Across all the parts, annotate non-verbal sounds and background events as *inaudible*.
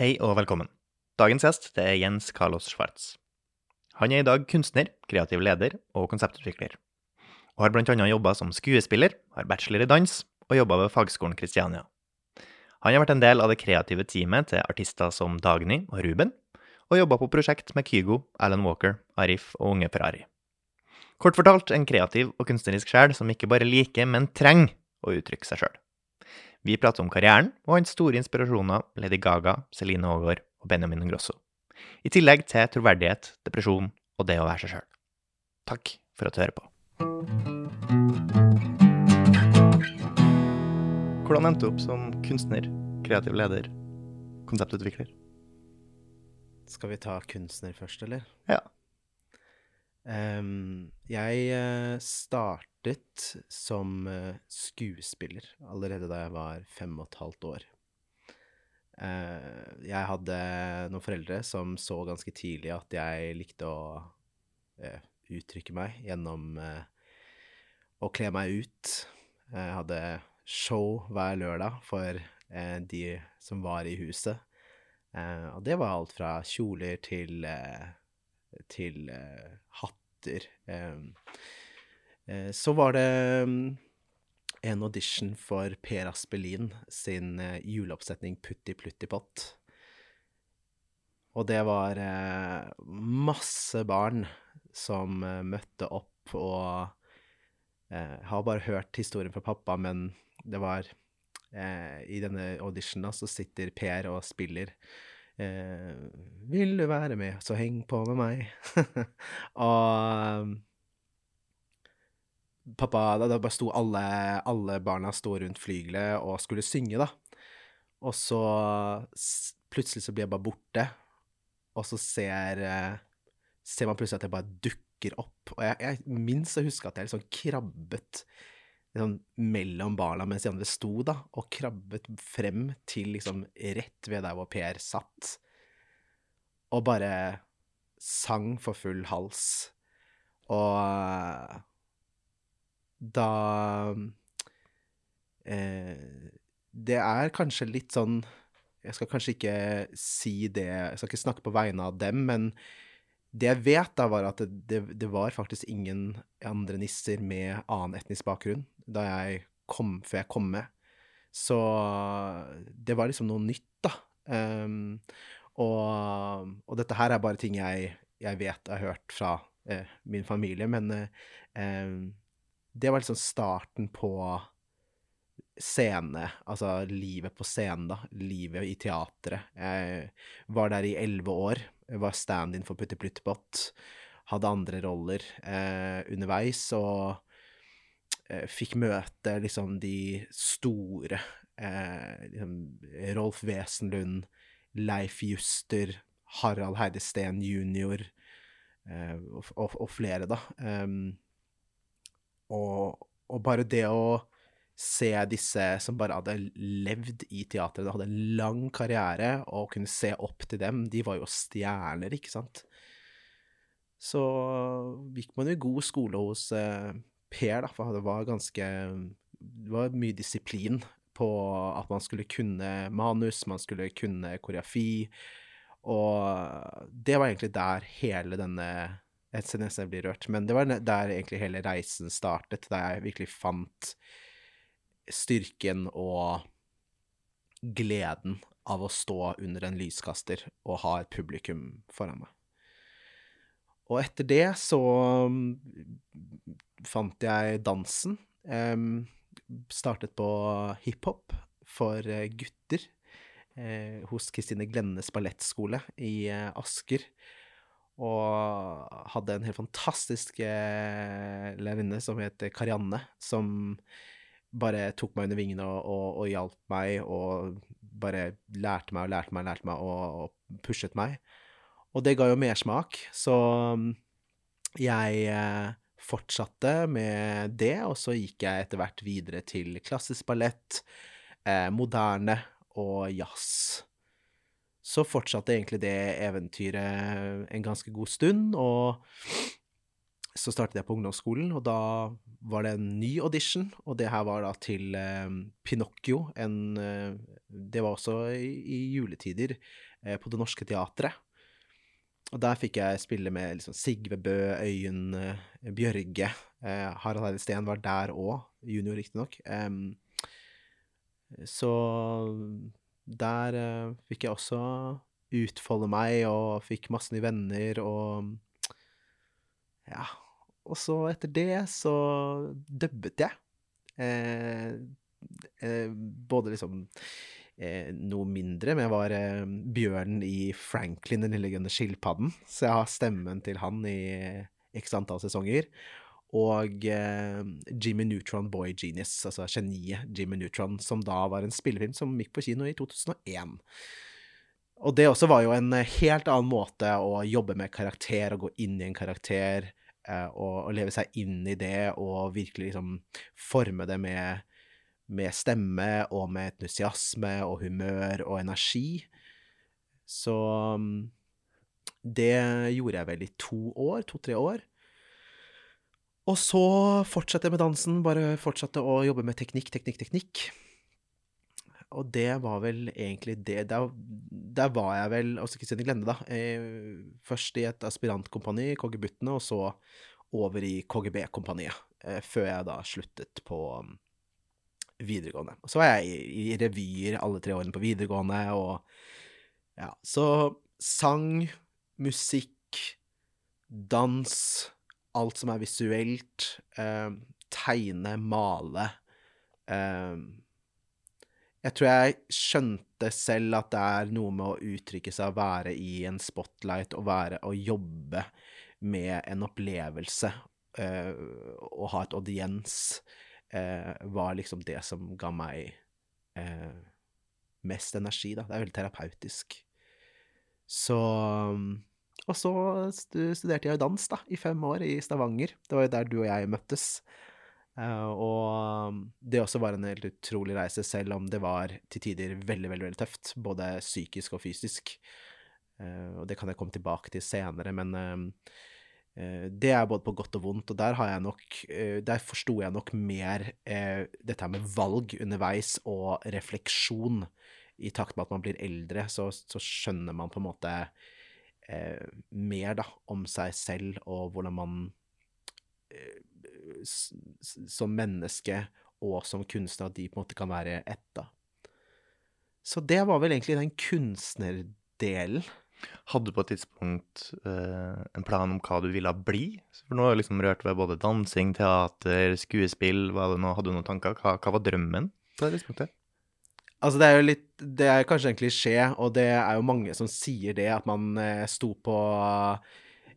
Hei og velkommen. Dagens gjest det er Jens Carlos Schwartz. Han er i dag kunstner, kreativ leder og konseptutvikler. Og har annet jobba som skuespiller, har bachelor i dans og jobba ved Fagskolen Kristiania. Han har vært en del av det kreative teamet til artister som Dagny og Ruben, og jobba på prosjekt med Kygo, Alan Walker, Arif og Unge Ferrari. Kort fortalt en kreativ og kunstnerisk sjel som ikke bare liker, men trenger å uttrykke seg sjøl. Vi prater om karrieren og hans store inspirasjoner Lady Gaga, Celine Aagaard og Benjamin Grosso. I tillegg til troverdighet, depresjon og det å være seg sjøl. Takk for at du hører på. Hvordan endte du opp som kunstner, kreativ leder, konseptutvikler? Skal vi ta kunstner først, eller? Ja. Um, jeg eh, startet som eh, skuespiller allerede da jeg var fem og et halvt år. Eh, jeg hadde noen foreldre som så ganske tidlig at jeg likte å eh, uttrykke meg gjennom å kle meg ut. Jeg hadde show hver lørdag for de som var i huset. Og det var alt fra kjoler til, til hatter. Eh, så var det mm, en audition for Per Aspelin sin eh, juleoppsetning Putti Plutti Pott. Og det var eh, masse barn som møtte opp og jeg Har bare hørt historien fra pappa, men det var eh, I denne auditionen da, så sitter Per og spiller eh, Vil du være med, så heng på med meg. *laughs* og pappa Da, da bare sto alle, alle barna sto rundt flygelet og skulle synge, da. Og så plutselig så blir jeg bare borte, og så ser, eh, ser man plutselig at jeg bare dukker opp. Og jeg, jeg minst å huske at jeg liksom krabbet liksom mellom barna mens de andre sto, da, og krabbet frem til liksom rett ved der hvor Per satt, og bare sang for full hals. Og da eh, Det er kanskje litt sånn Jeg skal kanskje ikke si det Jeg skal ikke snakke på vegne av dem, men det jeg vet, da, var at det, det, det var faktisk ingen andre nisser med annen etnisk bakgrunn da jeg kom, før jeg kom med. Så det var liksom noe nytt, da. Um, og, og dette her er bare ting jeg, jeg vet jeg har hørt fra eh, min familie, men eh, em, det var liksom starten på scene, altså livet på scenen, da. Livet i teatret. Jeg var der i elleve år. Jeg var stand-in for Putti Pluttbott. Hadde andre roller eh, underveis, og eh, fikk møte liksom de store eh, liksom Rolf Wesenlund, Leif Juster, Harald Heidesteen jr. Eh, og, og, og flere, da. Em, og, og bare det å se disse som bare hadde levd i teatret, hadde en lang karriere, og kunne se opp til dem, de var jo stjerner, ikke sant? Så gikk man jo god skole hos eh, Per, da, for det var ganske Det var mye disiplin på at man skulle kunne manus, man skulle kunne koreografi, og det var egentlig der hele denne Ser nesten jeg blir rørt, men det var der egentlig hele reisen startet, der jeg virkelig fant styrken og gleden av å stå under en lyskaster og ha et publikum foran meg. Og etter det så mm, fant jeg dansen. Um, startet på hiphop for eh, gutter eh, hos Kristine Glennes ballettskole i eh, Asker. Og hadde en helt fantastisk eh, lærerinne som het Karianne, som bare tok meg under vingene og, og, og hjalp meg, og bare lærte meg og lærte meg og lærte meg og, og pushet meg. Og det ga jo mersmak, så mm, jeg eh, fortsatte med det, og så gikk jeg etter hvert videre til klassisk ballett, eh, moderne og jazz. Så fortsatte egentlig det eventyret en ganske god stund, og så startet jeg på ungdomsskolen, og da var det en ny audition, og det her var da til eh, Pinocchio. En, eh, det var også i, i juletider eh, på Det Norske Teatret. Og der fikk jeg spille med liksom Sigve Bø, Øyunn eh, Bjørge. Eh, Harald Eide Steen var der òg, junior riktignok. Um, så der uh, fikk jeg også utfolde meg og fikk masse nye venner og Ja. Og så etter det så dubbet jeg. Eh, eh, både liksom eh, noe mindre, men jeg var eh, bjørnen i Franklin, den lille grønne skilpadden. Så jeg har stemmen til han i x antall sesonger. Og eh, Jimmy Neutron Boy Genius, altså geniet Jimmy Neutron, som da var en spillefilm som gikk på kino i 2001. Og det også var jo en helt annen måte å jobbe med karakter og gå inn i en karakter eh, og, og, leve seg inn i det og virkelig liksom forme det med, med stemme og med entusiasme og humør og energi. Så mm, det gjorde jeg vel i to år, to-tre år. Og så fortsatte jeg med dansen, bare fortsatte å jobbe med teknikk, teknikk, teknikk. Og det var vel egentlig det Der, der var jeg vel, også Kristine Glende, da, eh, først i et aspirantkompani, KG-Buttene, og så over i KGB-kompaniet, eh, før jeg da sluttet på um, videregående. Og så var jeg i, i revyer alle tre årene på videregående, og ja, så sang, musikk, dans alt som er visuelt. Eh, tegne, male. Eh, jeg tror jeg skjønte selv at det er noe med å uttrykke seg, være i en spotlight og være og jobbe med en opplevelse eh, og ha et audiens, eh, var liksom det som ga meg eh, mest energi, da. Det er veldig terapeutisk. Så og så studerte jeg dans da, i fem år i Stavanger. Det var jo der du og jeg møttes. Uh, og det også var en helt utrolig reise, selv om det var til tider veldig, veldig, veldig tøft. Både psykisk og fysisk. Uh, og det kan jeg komme tilbake til senere, men uh, det er både på godt og vondt, og der har jeg nok Der forsto jeg nok mer dette med valg underveis og refleksjon. I takt med at man blir eldre, så, så skjønner man på en måte eh, mer da, om seg selv og hvordan man eh, som menneske og som kunstner, at de på en måte kan være ett, da. Så det var vel egentlig den kunstnerdelen. Hadde du på et tidspunkt eh, en plan om hva du ville bli? For nå har du liksom rørt ved både dansing, teater, skuespill. Hva Hadde du noen tanker? Hva, hva var drømmen på det tidspunktet? Altså, det er jo litt Det er kanskje en klisjé, og det er jo mange som sier det, at man eh, sto på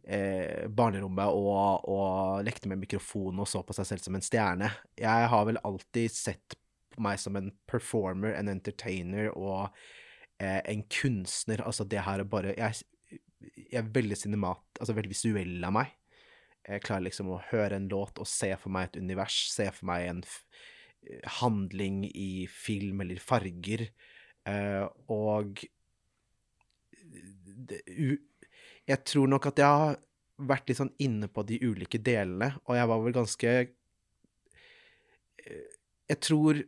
eh, barnerommet og, og, lekte med mikrofon og så på seg selv som en stjerne. Jeg har vel alltid sett meg som en performer, en entertainer og eh, en kunstner. Altså, det her er bare Jeg, jeg er veldig cinemat... Altså veldig visuell av meg. Jeg klarer liksom å høre en låt og se for meg et univers, se for meg en handling i film eller farger. Uh, og Jeg tror nok at jeg har vært litt sånn inne på de ulike delene, og jeg var vel ganske uh, Jeg tror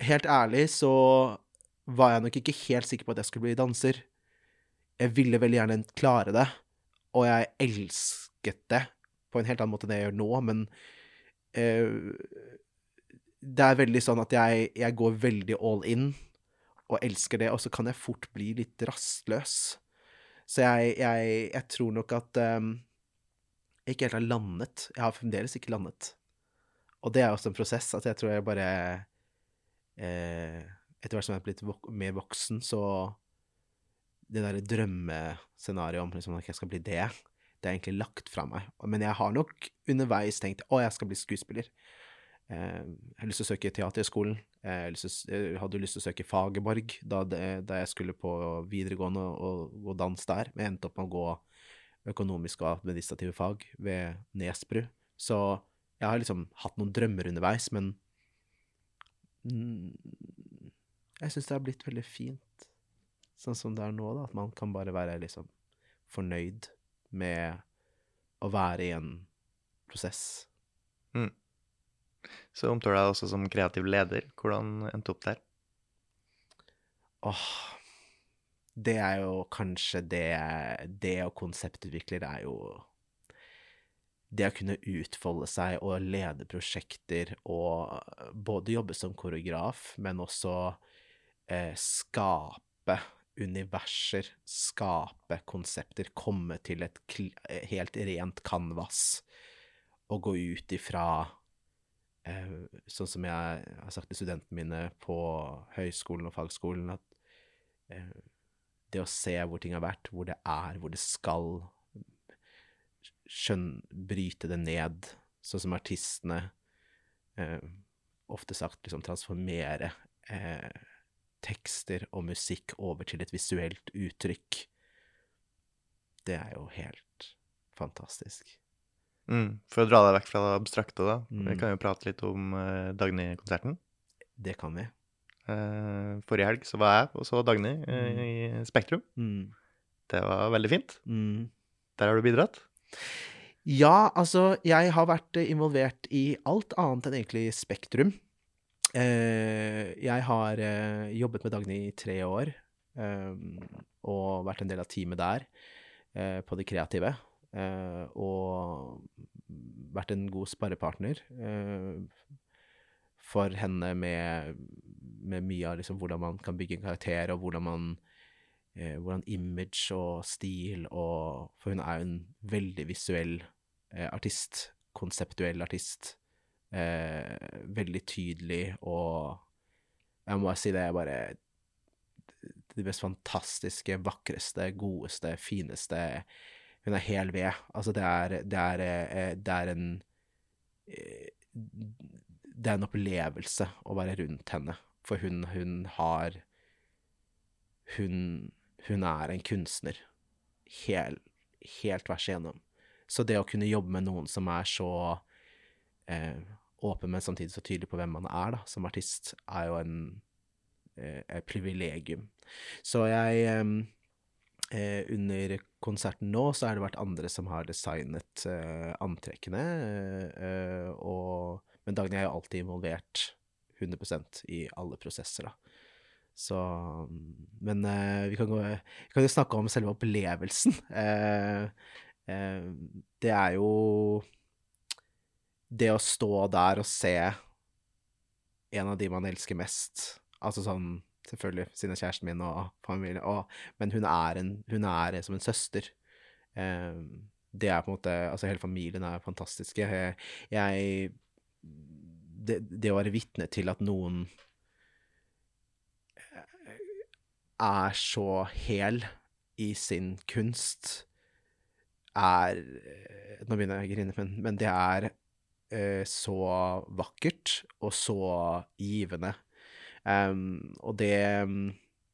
Helt ærlig så var jeg nok ikke helt sikker på at jeg skulle bli danser. Jeg ville veldig gjerne klare det, og jeg elsket det på en helt annen måte enn jeg gjør nå, men uh, det er veldig sånn at jeg, jeg, går veldig all in og elsker det, og så kan jeg fort bli litt rastløs. Så jeg, jeg, jeg tror nok at um, jeg ikke helt har landet. Jeg har fremdeles ikke landet. Og det er også en prosess. At jeg tror jeg bare eh, Etter hvert som jeg er blitt vok mer voksen, så Det derre drømmescenarioet om liksom, at jeg skal bli det, det er egentlig lagt fra meg. Men jeg har nok underveis tenkt å, jeg skal bli skuespiller. Eh, jeg har lyst til å søke Teaterhøgskolen. Jeg, jeg hadde lyst til å søke Fagerborg da, da, jeg skulle på videregående og gå dans der, men jeg endte opp med å gå økonomiske og administrative fag ved Nesbru. Så jeg har liksom hatt noen drømmer underveis, men jeg syns det har blitt veldig fint sånn som det er nå, da. At man kan bare være liksom fornøyd med å være i en prosess. Så omtaler jeg deg også som kreativ leder. Hvordan endte opp der? Åh, det er jo kanskje det Det å konseptutvikler er jo Det å kunne utfolde seg og lede prosjekter og både jobbe som koreograf, men også eh, skape universer, skape konsepter, komme til et kl helt rent canvas og gå ut ifra eh, Sånn som jeg har sagt til studentene mine på høyskolen og fagskolen, at eh, det å se hvor ting har vært, hvor det er, hvor det skal skjønn, Bryte det ned, sånn som artistene eh, ofte sagt liksom transformere eh, tekster og musikk over til et visuelt uttrykk. Det er jo helt fantastisk. Mm. For å dra deg vekk fra det abstrakte, da. Mm. Vi kan jo prate litt om uh, Dagny-konserten. Det kan vi. Uh, forrige helg så var jeg og så Dagny eh, i Spektrum. Mm. Det var veldig fint. Mm. Der har du bidratt. Ja, altså, jeg har vært involvert i alt annet enn egentlig Spektrum. Uh, jeg har uh, jobbet med Dagny i tre år, eh, og vært en del av teamet der, uh, på det kreative. Eh, og vært en god sparrepartner eh, for henne med, med mye av liksom hvordan man kan bygge en karakter, og hvordan man eh, hvordan image og stil og For hun er jo en veldig visuell eh, artist. Konseptuell artist. Eh, veldig tydelig og Jeg må bare si det er bare det mest fantastiske, vakreste, godeste, fineste Hun er hel ved. Altså, det er Det er, eh, det er en eh, Det er en opplevelse å være rundt henne, for hun, hun har hun, hun er en kunstner. Hel, helt tvers igjennom. Så det å kunne jobbe med noen som er så eh, åpen, men samtidig så tydelig på hvem man er da, som artist, er jo en eh, privilegium. Så jeg eh, eh, Under konserten nå så har det vært andre som har designet eh, antrekkene, eh, og, men Dagny er jo alltid involvert 100% i alle prosesser, da. Så Men eh, vi, kan gå, vi kan jo snakke om selve opplevelsen. *laughs* Eh, eh, det er jo Det å stå der og se en av de man elsker mest Altså sånn Selvfølgelig, siden kjæresten min og familie, og, men hun er, en, hun er som en søster. Eh, det er på en måte Altså, hele familien er fantastiske. Jeg, jeg det, det å være vitne til at noen er så hel i sin kunst, er Nå begynner jeg å grine, men, men det er eh, så vakkert og så givende. Um, og det,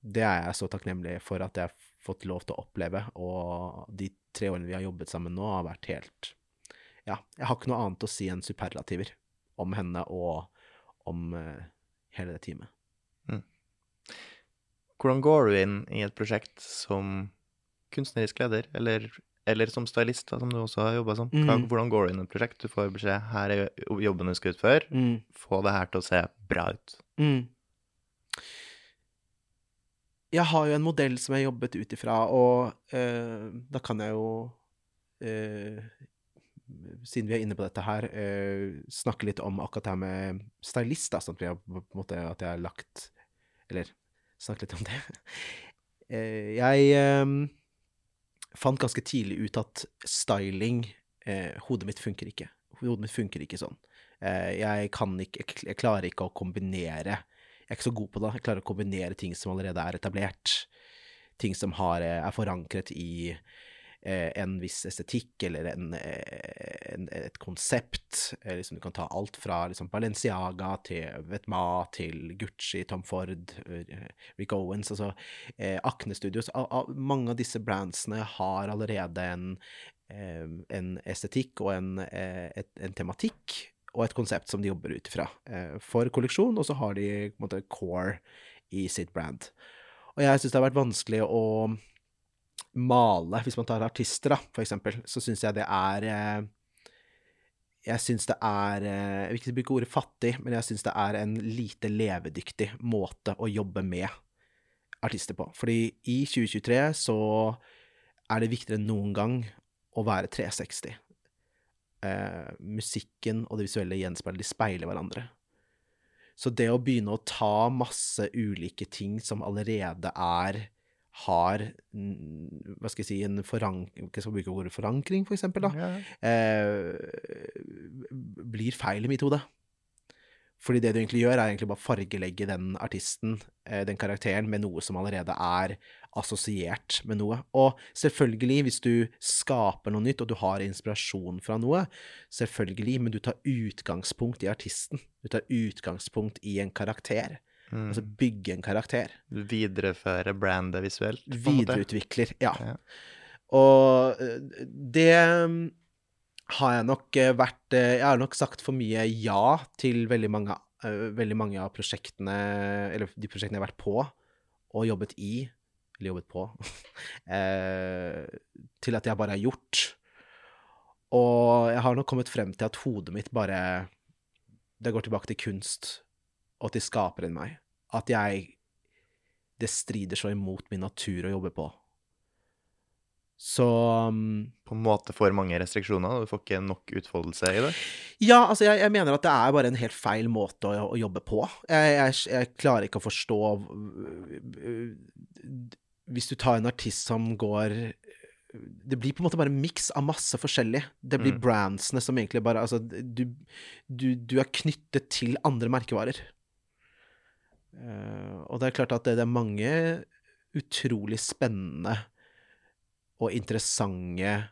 det er jeg så takknemlig for at jeg har fått lov til å oppleve, og de tre årene vi har jobbet sammen nå, har vært helt Ja, jeg har ikke noe annet å si enn superlativer om henne og om uh, hele det teamet. Hvordan går du inn i et prosjekt som kunstnerisk leder, eller, eller som stylist, da, som du også har jobba som? Mm. hvordan går du inn i et prosjekt? Du får beskjed her er jobben du skal utføre, få det her til å se bra ut. Mm. Jeg har jo en modell som jeg har jobbet ut ifra, og eh, da kan jeg jo eh, Siden vi er inne på dette her, eh, snakke litt om akkurat det her med stylist, da, sånn at, vi har, på en måte, at jeg har lagt Eller snakke litt om det. *laughs* Eh, jeg eh, fant ganske tidlig ut at styling eh, Hodet mitt funker ikke. Hodet mitt funker ikke sånn. Jeg kan ikke jeg klarer ikke å kombinere Jeg er ikke så god på det. Jeg klarer å kombinere ting som allerede er etablert. Ting som har, eh, er forankret i eh, en viss estetikk eller en, eh, en, et konsept. Eh, liksom, du kan ta alt fra liksom, Balenciaga til Vetma til Gucci, Tom Ford, Rick Owens, altså eh, Akne Studios. A, a, mange av disse brandsene har allerede en, en estetikk og en, en tematikk og et konsept som de jobber ut ifra eh, for kolleksjon, og så har de på en måte core i sitt brand. Og jeg syns det har vært vanskelig å male, hvis man tar artister, da, for eksempel, så syns jeg det er eh, jeg syns det er eh, Jeg vil ikke bruke ordet fattig, men jeg syns det er en lite levedyktig måte å jobbe med artister på. Fordi i 2023 så er det viktigere enn noen gang å være 360. Eh, musikken og det visuelle gjenspeiler, de speiler hverandre. Så det å begynne å ta masse ulike ting som allerede er har hva skal jeg si, en forankring skal bruke ordet forankring, for eksempel, da? Ja. Eh, blir feil i mitt hode. Fordi det du egentlig gjør, er egentlig bare fargelegge den artisten, eh, den karakteren, med noe som allerede er assosiert med noe. Og selvfølgelig, hvis du skaper noe nytt, og du har inspirasjon fra noe, selvfølgelig, men du tar utgangspunkt i artisten. Du tar utgangspunkt i en karakter. Mm. Altså bygge en karakter. Videreføre brandet visuelt? Videreutvikler, ja. Ja. Og eh, det mm, har jeg nok eh, vært eh, Jeg har nok sagt for mye ja til veldig mange, eh, veldig mange av prosjektene Eller de prosjektene jeg har vært på og jobbet i, eller jobbet på, *laughs* eh, til at jeg bare har gjort. Og jeg har nok kommet frem til at hodet mitt bare Det går tilbake til kunst og til skaperen meg. At jeg Det strider så imot min natur å jobbe på. Så um, På en måte for mange restriksjoner, du får ikke nok utfoldelse i det? Ja, altså, jeg, jeg mener at det er bare en helt feil måte å, å jobbe på. Jeg, jeg, jeg klarer ikke å forstå Hvis du tar en artist som går Det blir på en måte bare en miks av masse forskjellig. Det blir Mm. brandsene som egentlig bare Altså, du, du, du er knyttet til andre merkevarer. Uh, og det er klart at det, det er mange utrolig spennende og interessante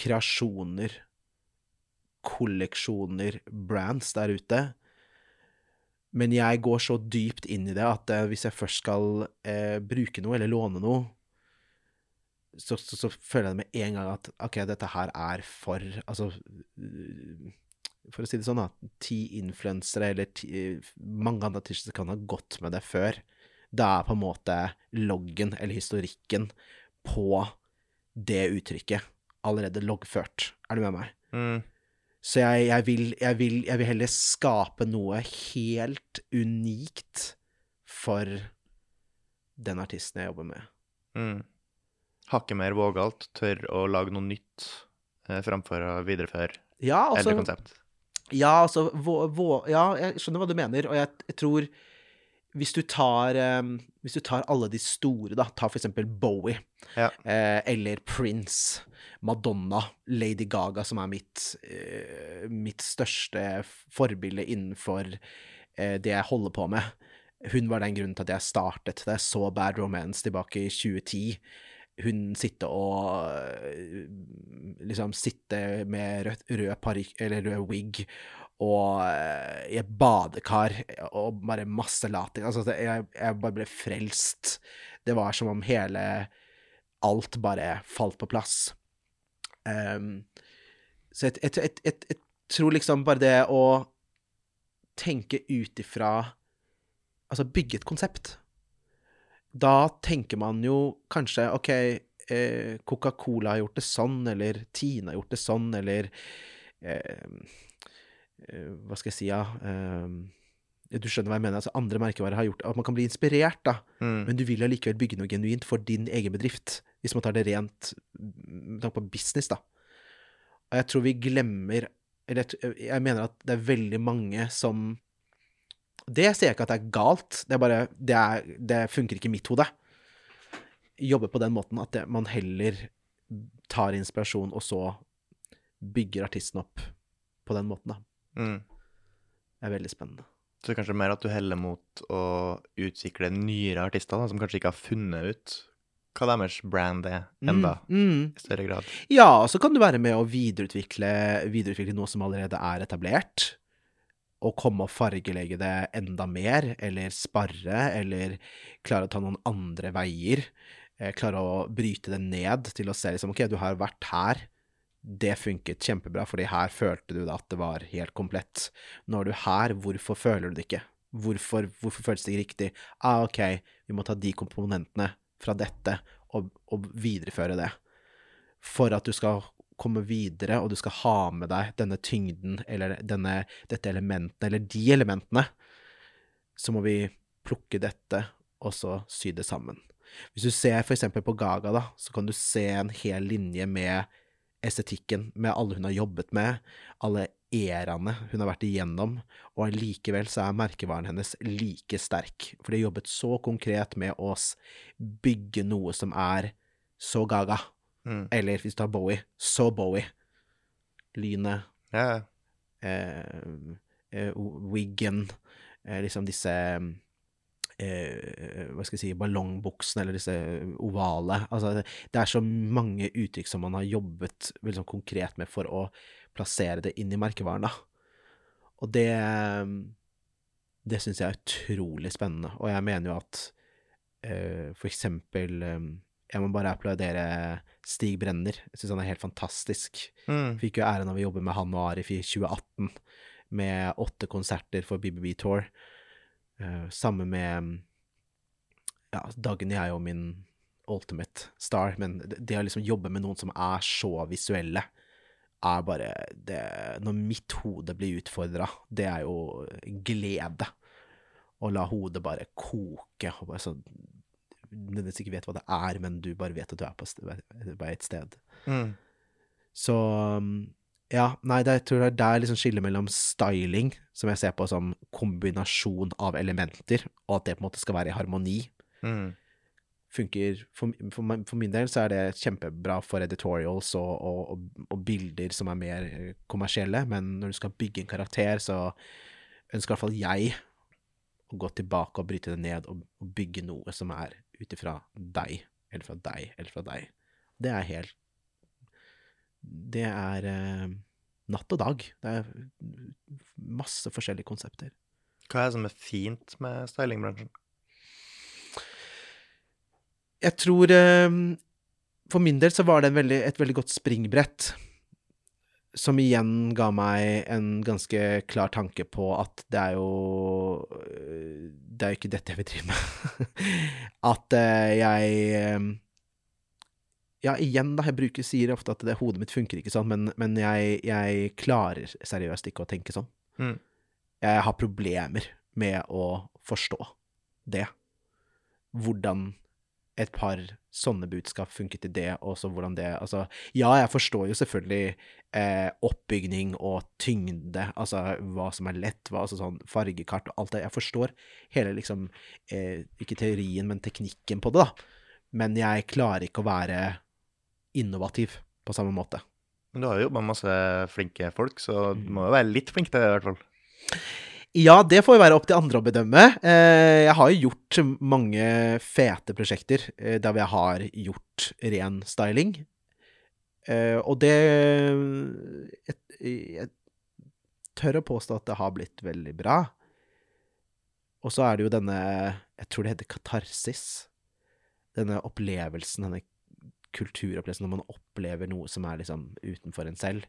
kreasjoner, kolleksjoner, brands der ute. Men jeg går så dypt inn i det at eh, hvis jeg først skal eh, bruke noe eller låne noe, så, så, så føler jeg det med en gang at OK, dette her er for Altså For å si det sånn, da. Ti influensere eller ti, mange andre artister kan ha gått med det før. Det er på en måte loggen eller historikken på det uttrykket allerede loggført. Er du med meg? Mm. Så jeg, jeg, vil, jeg, vil, jeg vil heller skape noe helt unikt for den artisten jeg jobber med. Mm. Hakket mer vågalt, tør å lage noe nytt eh, framfor å videreføre Ja, altså, eldre konsept. ja, altså vå, vå, Ja, jeg skjønner hva du mener, og jeg tror hvis du tar eh, Hvis du tar alle de store, da, ta for eksempel Bowie, Ja. eh, eller Prince, Madonna, Lady Gaga, som er mitt, eh, mitt største forbilde innenfor det jeg holder på med. Hun var den grunnen til at jeg startet det. Så Bad Romance tilbake i 2010. Hun sitter og liksom sitter med rød, rød parykk, eller rød wig, og eh, i et badekar, og bare masse lating. Altså, jeg, jeg bare ble frelst. Det var som om hele Alt bare falt på plass. Um, så jeg, jeg, jeg, tror liksom bare det å tenke ut ifra Altså bygge et konsept. Da tenker man jo kanskje OK, eh, Coca-Cola har gjort det sånn, eller Tine har gjort det sånn, eller eh, Hva skal jeg si, ja eh, Du skjønner hva jeg mener? altså Andre merkevarer har gjort At man kan bli inspirert, da. Mm. Men du vil allikevel bygge noe genuint for din egen bedrift, hvis man tar det rent med tanke på business, da. Og jeg tror vi glemmer Eller jeg, jeg mener at det er veldig mange som Det sier jeg ikke at det er galt, det er bare Det, er, det funker ikke i mitt hode. Jobbe på den måten at det, man heller tar inspirasjon, og så bygger artisten opp på den måten, da. Mm. Det er veldig spennende. Så kanskje mer at du heller mot å utvikle nyere artister, da, som kanskje ikke har funnet ut hva deres brand er enda, Mm, mm. i større grad. Ja, så kan du være med å videreutvikle, videreutvikle noe som allerede er etablert, og komme og fargelegge det enda mer, eller sparre, eller klare å ta noen andre veier. eh, Klare å bryte det ned til å se liksom, ok, du har vært her, det funket kjempebra, fordi her følte du da at det var helt komplett. Nå er du her, hvorfor føler du det ikke? Hvorfor, hvorfor føles det ikke riktig? Ah, ok, vi må ta de komponentene fra dette og, og videreføre det for at du skal komme videre, og du skal ha med deg denne tyngden eller denne, dette elementet, eller de elementene, så må vi plukke dette og så sy det sammen. Hvis du ser for eksempel på Gaga, da, så kan du se en hel linje med estetikken, med alle hun har jobbet med, alle eraene hun har vært igjennom, og likevel så er merkevaren hennes like sterk, for de har jobbet så konkret med å bygge noe som er så Gaga. Mm. Eller hvis du tar Bowie, så Bowie. Lynet, yeah. eh, eh, Wiggen, eh, liksom disse eh, hva skal jeg si, ballongbuksene, eller disse ovale. Altså, det er så mange uttrykk som man har jobbet veldig sånn konkret med for å plassere det inn i merkevaren, da. Og det Det syns jeg er utrolig spennende, og jeg mener jo at eh, for eksempel eh, Jeg må bare applaudere Stig Brenner. Jeg syns han er helt fantastisk. mm. Fikk jo æren av å jobbe med han og Arif i 2018, med åtte konserter for BBB Tour. Uh, Samme med Ja, Dagny er jo min ultimate star, men det, det å liksom jobbe med noen som er så visuelle, er bare det Når mitt hode blir utfordra, det er jo glede. Å la hodet bare koke, og bare sånn Nødvendigvis ikke vet hva det er, men du bare vet at du er på, et sted. Mm. Så um, ja, nei, det, jeg tror det er der liksom skillet mellom styling, som jeg ser på som kombinasjon av elementer, og at det på en måte skal være i harmoni, Mm. funker For, for, for min del så er det kjempebra for editorials og, og, og, bilder som er mer kommersielle, men når du skal bygge en karakter, så ønsker i hvert fall jeg å gå tilbake og bryte det ned og, og bygge noe som er ut ifra deg, eller fra deg, eller fra deg. Det er helt Det er eh, natt og dag. Det er masse forskjellige konsepter. Hva er det som er fint med stylingbransjen? Jeg tror eh, For min del så var det en veldig, et veldig godt springbrett. Som igjen ga meg en ganske klar tanke på at det er jo øh, Det er jo ikke dette jeg vil drive med. *laughs* at eh, jeg eh, Ja, igjen, da. Jeg bruker, sier ofte at det, hodet mitt funker ikke sånn, men, men jeg, jeg klarer seriøst ikke å tenke sånn. Mm. Jeg har problemer med å forstå det. Hvordan et par sånne budskap funket i det, og så hvordan det Altså, ja, jeg forstår jo selvfølgelig eh, oppbygning og tyngde, altså hva som er lett, hva, altså sånn fargekart og alt det. Jeg forstår hele liksom eh, Ikke teorien, men teknikken på det, da. Men jeg klarer ikke å være innovativ på samme måte. Men du har jo jobba med masse flinke folk, så du Mm. må jo være litt flink til det, i hvert fall. Ja, det får jo være opp til andre å bedømme. Eh, jeg har jo gjort mange fete prosjekter eh, der jeg har gjort ren styling. Eh, og det jeg, jeg tør å påstå at det har blitt veldig bra. Og så er det jo denne Jeg tror det heter katarsis. Denne opplevelsen, denne kulturopplevelsen når man opplever noe som er liksom utenfor en selv.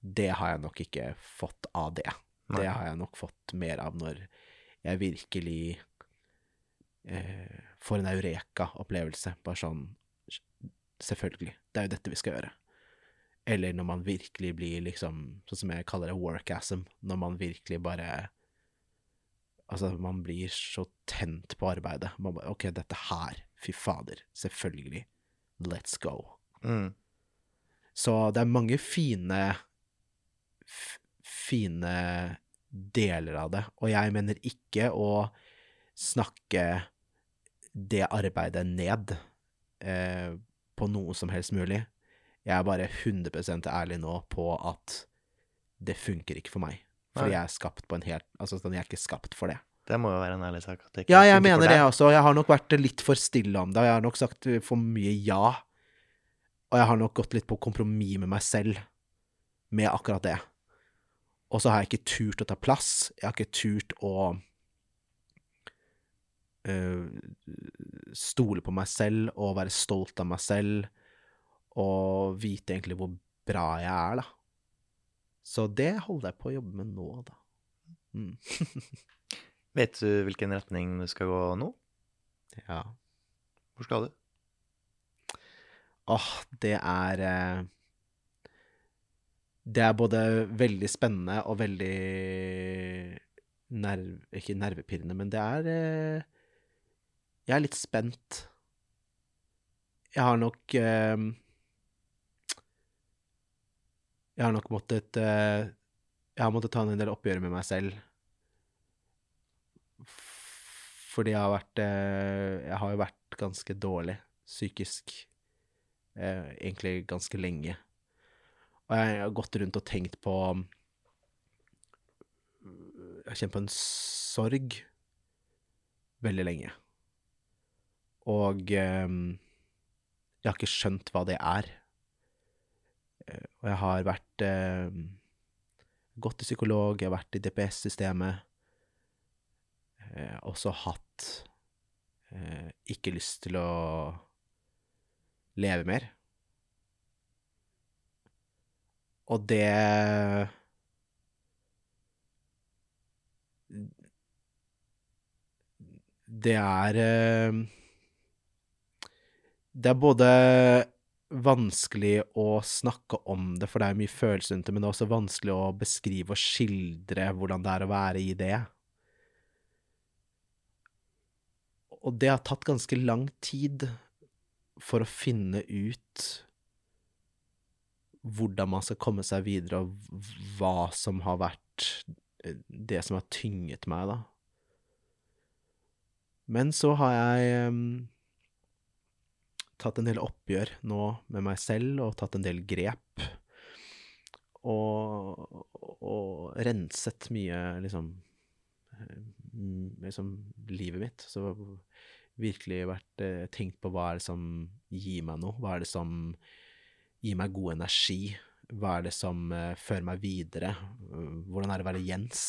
Det har jeg nok ikke fått av det. Nei. Det har jeg nok fått mer av når jeg virkelig eh, får en eureka-opplevelse. Bare sånn Selvfølgelig, det er jo dette vi skal gjøre. Eller når man virkelig blir liksom, sånn som jeg kaller det, workasm. Når man virkelig bare Altså, man blir så tent på arbeidet. Man bare OK, dette her, fy fader, selvfølgelig. Let's go. Mm. Så det er mange fine fine deler av det, og jeg mener ikke å snakke det arbeidet ned eh, på noe som helst mulig. Jeg er bare 100 ærlig nå på at det funker ikke for meg. Fordi Nei. jeg er skapt på en helt Altså, sånn, jeg er ikke skapt for det. Det må jo være en ærlig sak. Ja, jeg mener det også. Jeg har nok vært litt for stille om det, jeg har nok sagt for mye ja. Og jeg har nok gått litt på kompromiss med meg selv med akkurat det. Og så har jeg ikke turt å ta plass. Jeg har ikke turt å øh, stole på meg selv og være stolt av meg selv og vite egentlig hvor bra jeg er, da. Så det holder jeg på å jobbe med nå, da. Mm. *laughs* Vet du hvilken retning du skal gå nå? Ja. Hvor skal du? Åh, det er eh, det er både veldig spennende og veldig nerv... Ikke nervepirrende, men det er eh, Jeg er litt spent. Jeg har nok eh, Jeg har nok måttet Jeg har måttet ta en del oppgjør med meg selv. Fordi jeg har vært eh, Jeg har jo vært ganske dårlig psykisk eh, egentlig ganske lenge. Og jeg har gått rundt og tenkt på Jeg har kjent på en sorg veldig lenge. Og eh, jeg har ikke skjønt hva det er. Eh, Og jeg har vært eh, gått til psykolog, jeg har vært i DPS-systemet. Eh, også hatt eh, ikke lyst til å leve mer. Og det Det er eh, Det er både vanskelig å snakke om det, for det er mye følelser rundt det, men det er også vanskelig å beskrive og skildre hvordan det er å være i det. Og det har tatt ganske lang tid for å finne ut hvordan man skal komme seg videre, og hva som har vært eh, det som har tynget meg, da. Men så har jeg um, tatt en del oppgjør nå med meg selv, og tatt en del grep. Og, og renset mye, liksom eh, Liksom livet mitt. Så virkelig vært eh, tenkt på hva er det som gir meg noe? Hva er det som gir meg god energi? Hva er det som eh, fører meg videre? Hvordan er det å være Jens?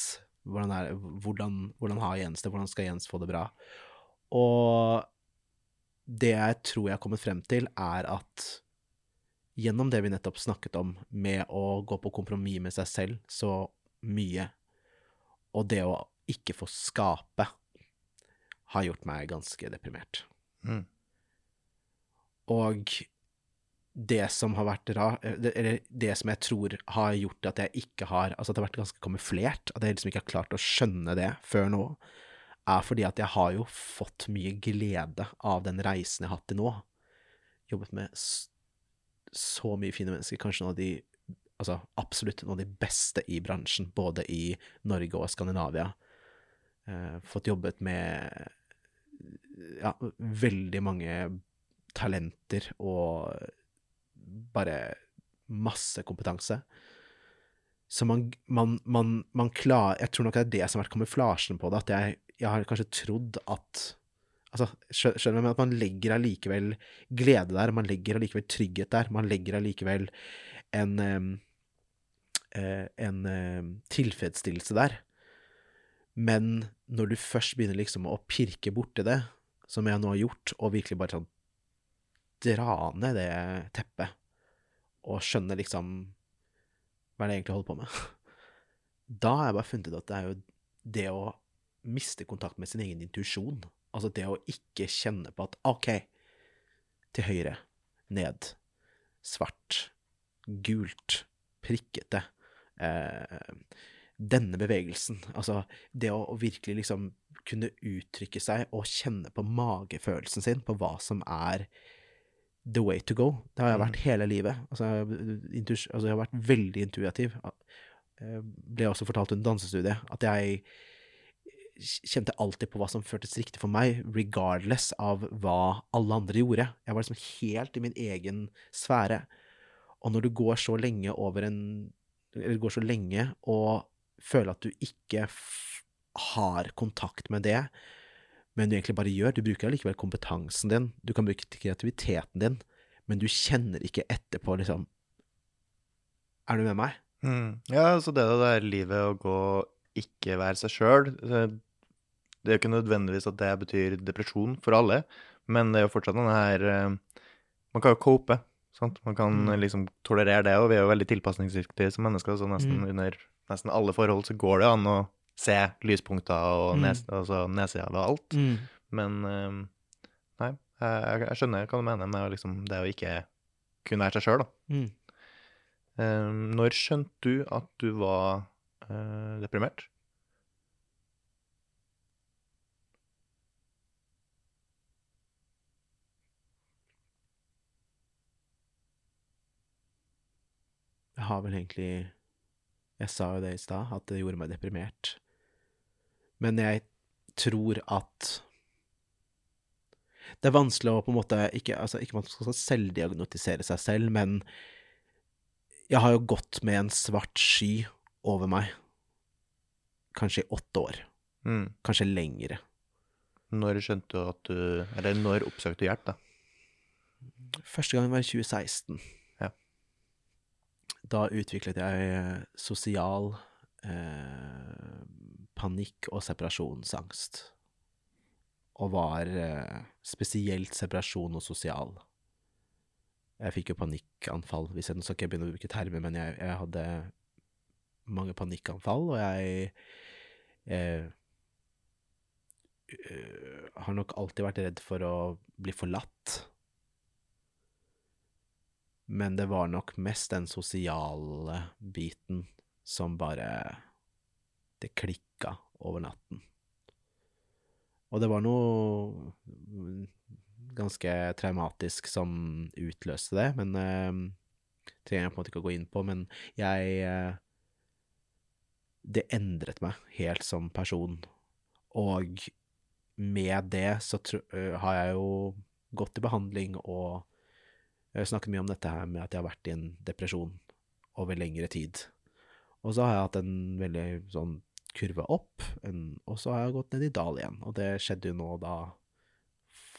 Hvordan, er, hvordan, hvordan har Jens det? Hvordan skal Jens få det bra? Og det jeg tror jeg har kommet frem til, er at gjennom det vi nettopp snakket om, med å gå på kompromiss med seg selv så mye, og det å ikke få skape, har gjort meg ganske deprimert. Mm. Og det som har vært ra, eller det som jeg tror har gjort at jeg ikke har Altså at det har vært ganske kamuflert, at jeg liksom ikke har klart å skjønne det før nå, er fordi at jeg har jo fått mye glede av den reisen jeg har hatt til nå. Jobbet med så mye fine mennesker, kanskje noen av de Altså absolutt noen av de beste i bransjen, både i Norge og Skandinavia. Eh, fått jobbet med ja, veldig mange talenter og bare masse kompetanse. Så man, man, man, man klarer Jeg tror nok det er det som har vært kamuflasjen på det, at jeg, jeg har kanskje trodd at Altså, skjønner du, at man legger allikevel glede der, man legger allikevel trygghet der, man legger allikevel en eh, en tilfredsstillelse der. Men når du først begynner liksom å pirke borti det, som jeg nå har gjort, og virkelig bare sånn dra ned det teppet, og skjønne liksom hva det jeg egentlig holder på med, *laughs* da har jeg bare funnet ut at det er jo det å miste kontakt med sin egen intuisjon, altså det å ikke kjenne på at ok, til høyre, ned, svart, gult, prikkete, eh, denne bevegelsen, altså det å, å virkelig liksom kunne uttrykke seg og kjenne på magefølelsen sin på hva som er the way to go. Det har jeg vært hele livet. Altså, intus, altså jeg har vært veldig intuitiv. Jeg ble også fortalt under dansestudiet at jeg kjente alltid på hva som føltes riktig for meg, regardless av hva alle andre gjorde. Jeg var liksom helt i min egen sfære. Og når du går så lenge over en Eller går så lenge og føler at du ikke har kontakt med det, men du egentlig bare gjør, du bruker allikevel kompetansen din, du kan bruke kreativiteten din, men du kjenner ikke etterpå, liksom Er du med meg? Mm. Ja, så det der livet å gå ikke være seg sjøl Det er jo ikke nødvendigvis at det betyr depresjon for alle, men det er jo fortsatt den her eh, Man kan jo cope, sant. Man kan Mm. eh, liksom tolerere det, og vi er jo veldig tilpasningsdyktige som mennesker, så nesten Mm. under nesten alle forhold så går det an å se lyspunkter og Mm. altså nedsider av alt. Men um, nei, jeg, jeg skjønner hva du mener med liksom, det å ikke kunne være seg sjøl, da. Mm. Um, når skjønte du at du var uh, deprimert? Jeg har vel egentlig Jeg sa jo det i stad, at det gjorde meg deprimert. Men jeg tror at Det er vanskelig å på en måte Ikke, altså, ikke man skal selvdiagnotisere seg selv, men jeg har jo gått med en svart sky over meg. Kanskje i åtte år. Mm. Kanskje lengre. Når skjønte du at du Eller når oppsøkte du hjelp, da? Første gang var i 2016. Da utviklet jeg eh, sosial eh, panikk og separasjonsangst. Og var eh, spesielt separasjon og sosial. Jeg fikk jo panikkanfall, hvis jeg nå skal ikke begynne å bruke termer, men jeg, jeg hadde mange panikkanfall, og jeg eh, øh, har nok alltid vært redd for å bli forlatt. Men det var nok mest den sosiale biten som bare Det klikka over natten. Og det var noe ganske traumatisk som utløste det, men eh, trenger jeg på en måte ikke å gå inn på. Men jeg eh, Det endret meg helt som person. Og med det så øh, har jeg jo gått i behandling og jeg har snakket mye om dette her med at jeg har vært i en depresjon over lengre tid. Og så har jeg hatt en veldig sånn kurve opp, en, og så har jeg gått ned i dal igjen. Og det skjedde jo nå da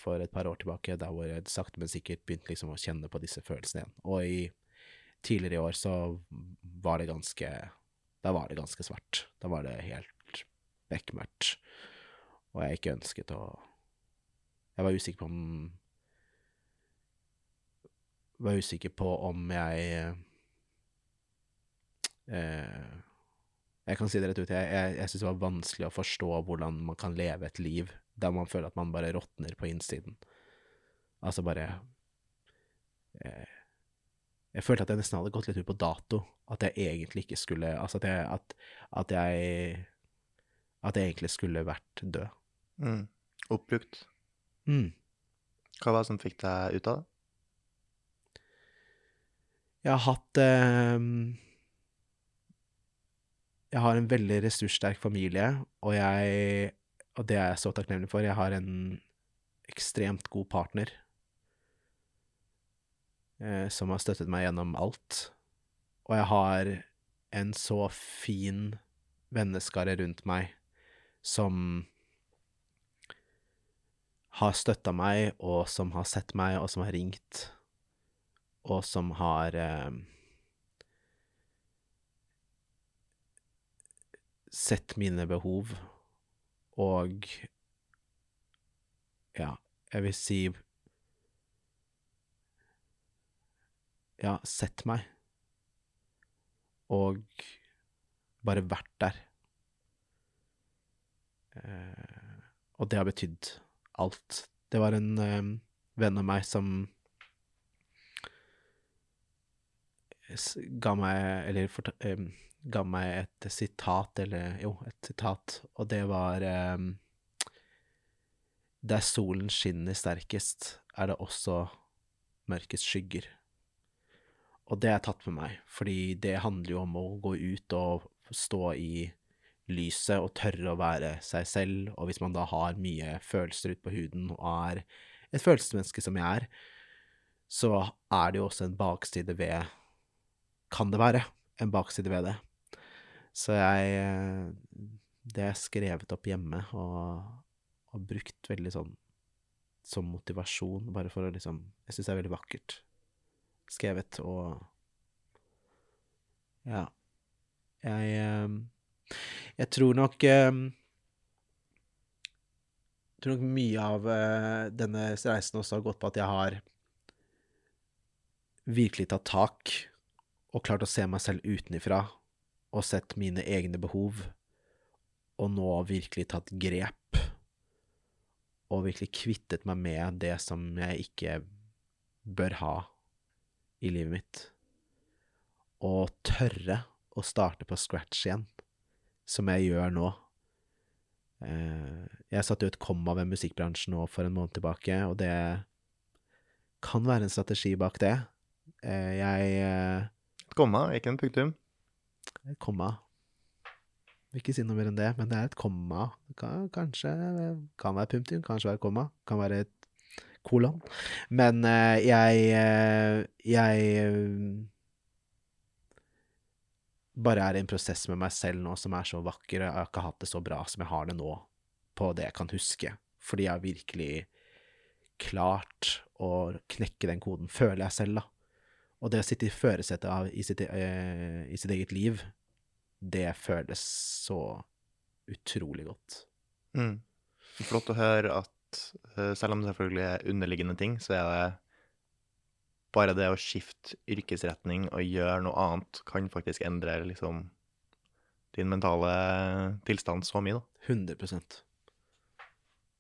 for et par år tilbake, der hvor jeg sakte, men sikkert begynte liksom å kjenne på disse følelsene igjen. Og i tidligere i år så var det ganske Da var det ganske svart. Da var det helt bekmørkt. Og jeg ikke ønsket å Jeg var usikker på om Var usikker på om jeg eh, Jeg kan si det rett ut, jeg, jeg, jeg syns det var vanskelig å forstå hvordan man kan leve et liv der man føler at man bare råtner på innsiden. Altså bare eh, Jeg følte at jeg nesten hadde gått litt ut på dato. At jeg egentlig ikke skulle Altså at jeg At, at jeg At jeg egentlig skulle vært død. Mm. Oppbrukt. Mm. Hva var det som fikk deg ut av det? Jeg har hatt eh, Jeg har en veldig ressurssterk familie, og jeg Og det er jeg så takknemlig for. Jeg har en ekstremt god partner eh, som har støttet meg gjennom alt. Og jeg har en så fin venneskare rundt meg som har støtta meg, og som har sett meg, og som har ringt, og som har eh, sett mine behov, og ja, jeg vil si Ja, sett meg, og bare vært der. Eh, og det har betydd alt. Det var en eh, venn av meg som ga meg, eller forta, um, ga meg et sitat, eller jo, et sitat, og det var um, Der solen skinner sterkest, er det også mørkets skygger. Og det jeg tatt med meg, fordi det handler jo om å gå ut og stå i lyset og tørre å være seg selv, og hvis man da har mye følelser ut på huden og er et følelsesmenneske som jeg er, så er det jo også en bakside ved Kan det være en bakside ved det? Så jeg eh, Det er skrevet opp hjemme og, og brukt veldig sånn som motivasjon, bare for å liksom Jeg syns det er veldig vakkert skrevet, og Ja. Jeg eh, Jeg tror nok eh, Jeg tror nok mye av denne reisen også har gått på at jeg har virkelig tatt tak og klart å se meg selv utenifra og sett mine egne behov, og nå virkelig tatt grep og virkelig kvittet meg med det som jeg ikke bør ha i livet mitt. Og tørre å starte på scratch igjen, som jeg gjør nå. Eh, jeg satte et komma ved musikkbransjen nå for en måned tilbake, og det kan være en strategi bak det. Eh, jeg eh, komma, ikke en punktum. Et komma. Ikke si noe mer enn det, men det er et komma. Kan, kanskje kan være punktum, kanskje være komma, kan være et kolon. Men eh, jeg eh, Jeg eh, bare er i en prosess med meg selv nå som er så vakker, og jeg har ikke hatt det så bra som jeg har det nå, på det jeg kan huske. Fordi jeg har virkelig klart å knekke den koden, føler jeg selv, da. Og det å sitte i førersetet av i sitt, eh, i sitt eget liv, det føles så utrolig godt. Mm. Flott å høre at uh, selv om det selvfølgelig er underliggende ting, så er det bare det å skifte yrkesretning og gjøre noe annet kan faktisk endre liksom din mentale tilstand så mye, da. 100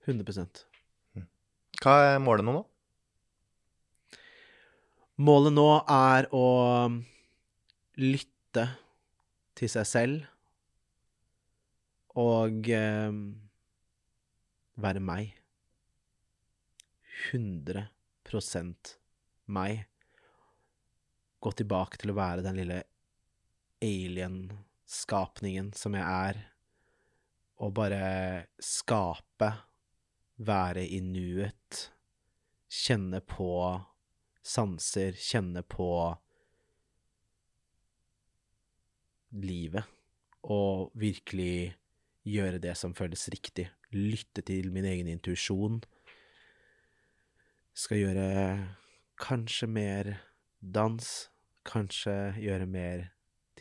100% Hva er målet nå, da? Målet nå er å lytte til seg selv og eh, være meg. 100% meg. Gå tilbake til å være den lille alien-skapningen som jeg er, og bare skape, være i nuet, kjenne på sanser, kjenne på livet, og virkelig gjøre det som føles riktig. Lytte til min egen intuisjon. Skal gjøre kanskje mer dans, kanskje gjøre mer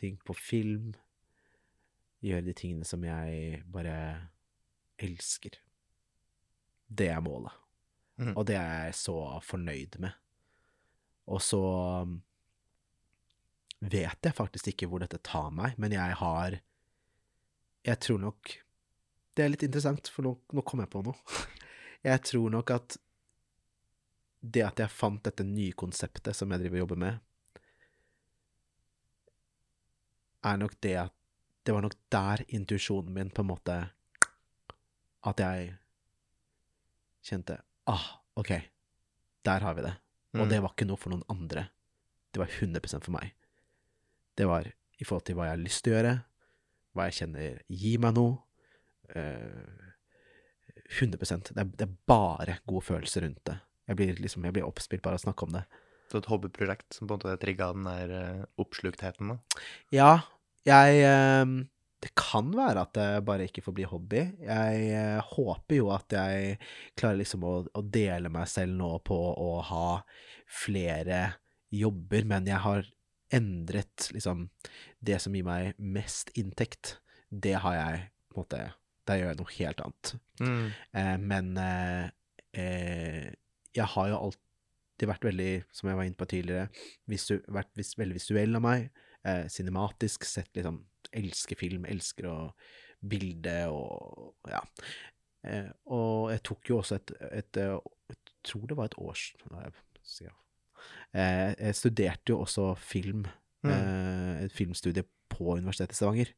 ting på film. Gjøre de tingene som jeg bare elsker. Det er målet. Mm. Og det er jeg så fornøyd med. Og så vet jeg faktisk ikke hvor dette tar meg, men jeg har Jeg tror nok Det er litt interessant, for nå, nå kom jeg på noe. *laughs* Jeg tror nok at det at jeg fant dette nye konseptet som jeg driver og jobber med, er nok det at Det var nok der intuisjonen min på en måte At jeg kjente Ah, OK. Der har vi det. Og Mm. det var ikke noe for noen andre. Det var 100% for meg. Det var i forhold til hva jeg har lyst til å gjøre, hva jeg kjenner gir meg noe. Uh, 100 det er, det er bare gode følelser rundt det. Jeg blir liksom, jeg blir oppspilt bare av å snakke om det. Så et hobbyprosjekt som på en måte trigga den der eh, oppsluktheten, da. Ja, jeg eh, Det kan være at det bare ikke får bli hobby. Jeg eh, håper jo at jeg klarer liksom å, å dele meg selv nå på å ha flere jobber, men jeg har endret liksom Det som gir meg mest inntekt, det har jeg på en måte Der gjør jeg noe helt annet. Mm. Eh, men eh, eh, jeg har jo alltid vært veldig, som jeg var inne på tidligere, visu, vært vis, veldig visuell av meg. Eh, cinematisk, sett liksom Elsker film, elsker å bilde og ja. Eh, og jeg tok jo også et, et, eh, Jeg tror det var et års... Jeg Eh, jeg studerte jo også film, Mm. eh, et filmstudie på Universitetet i Stavanger.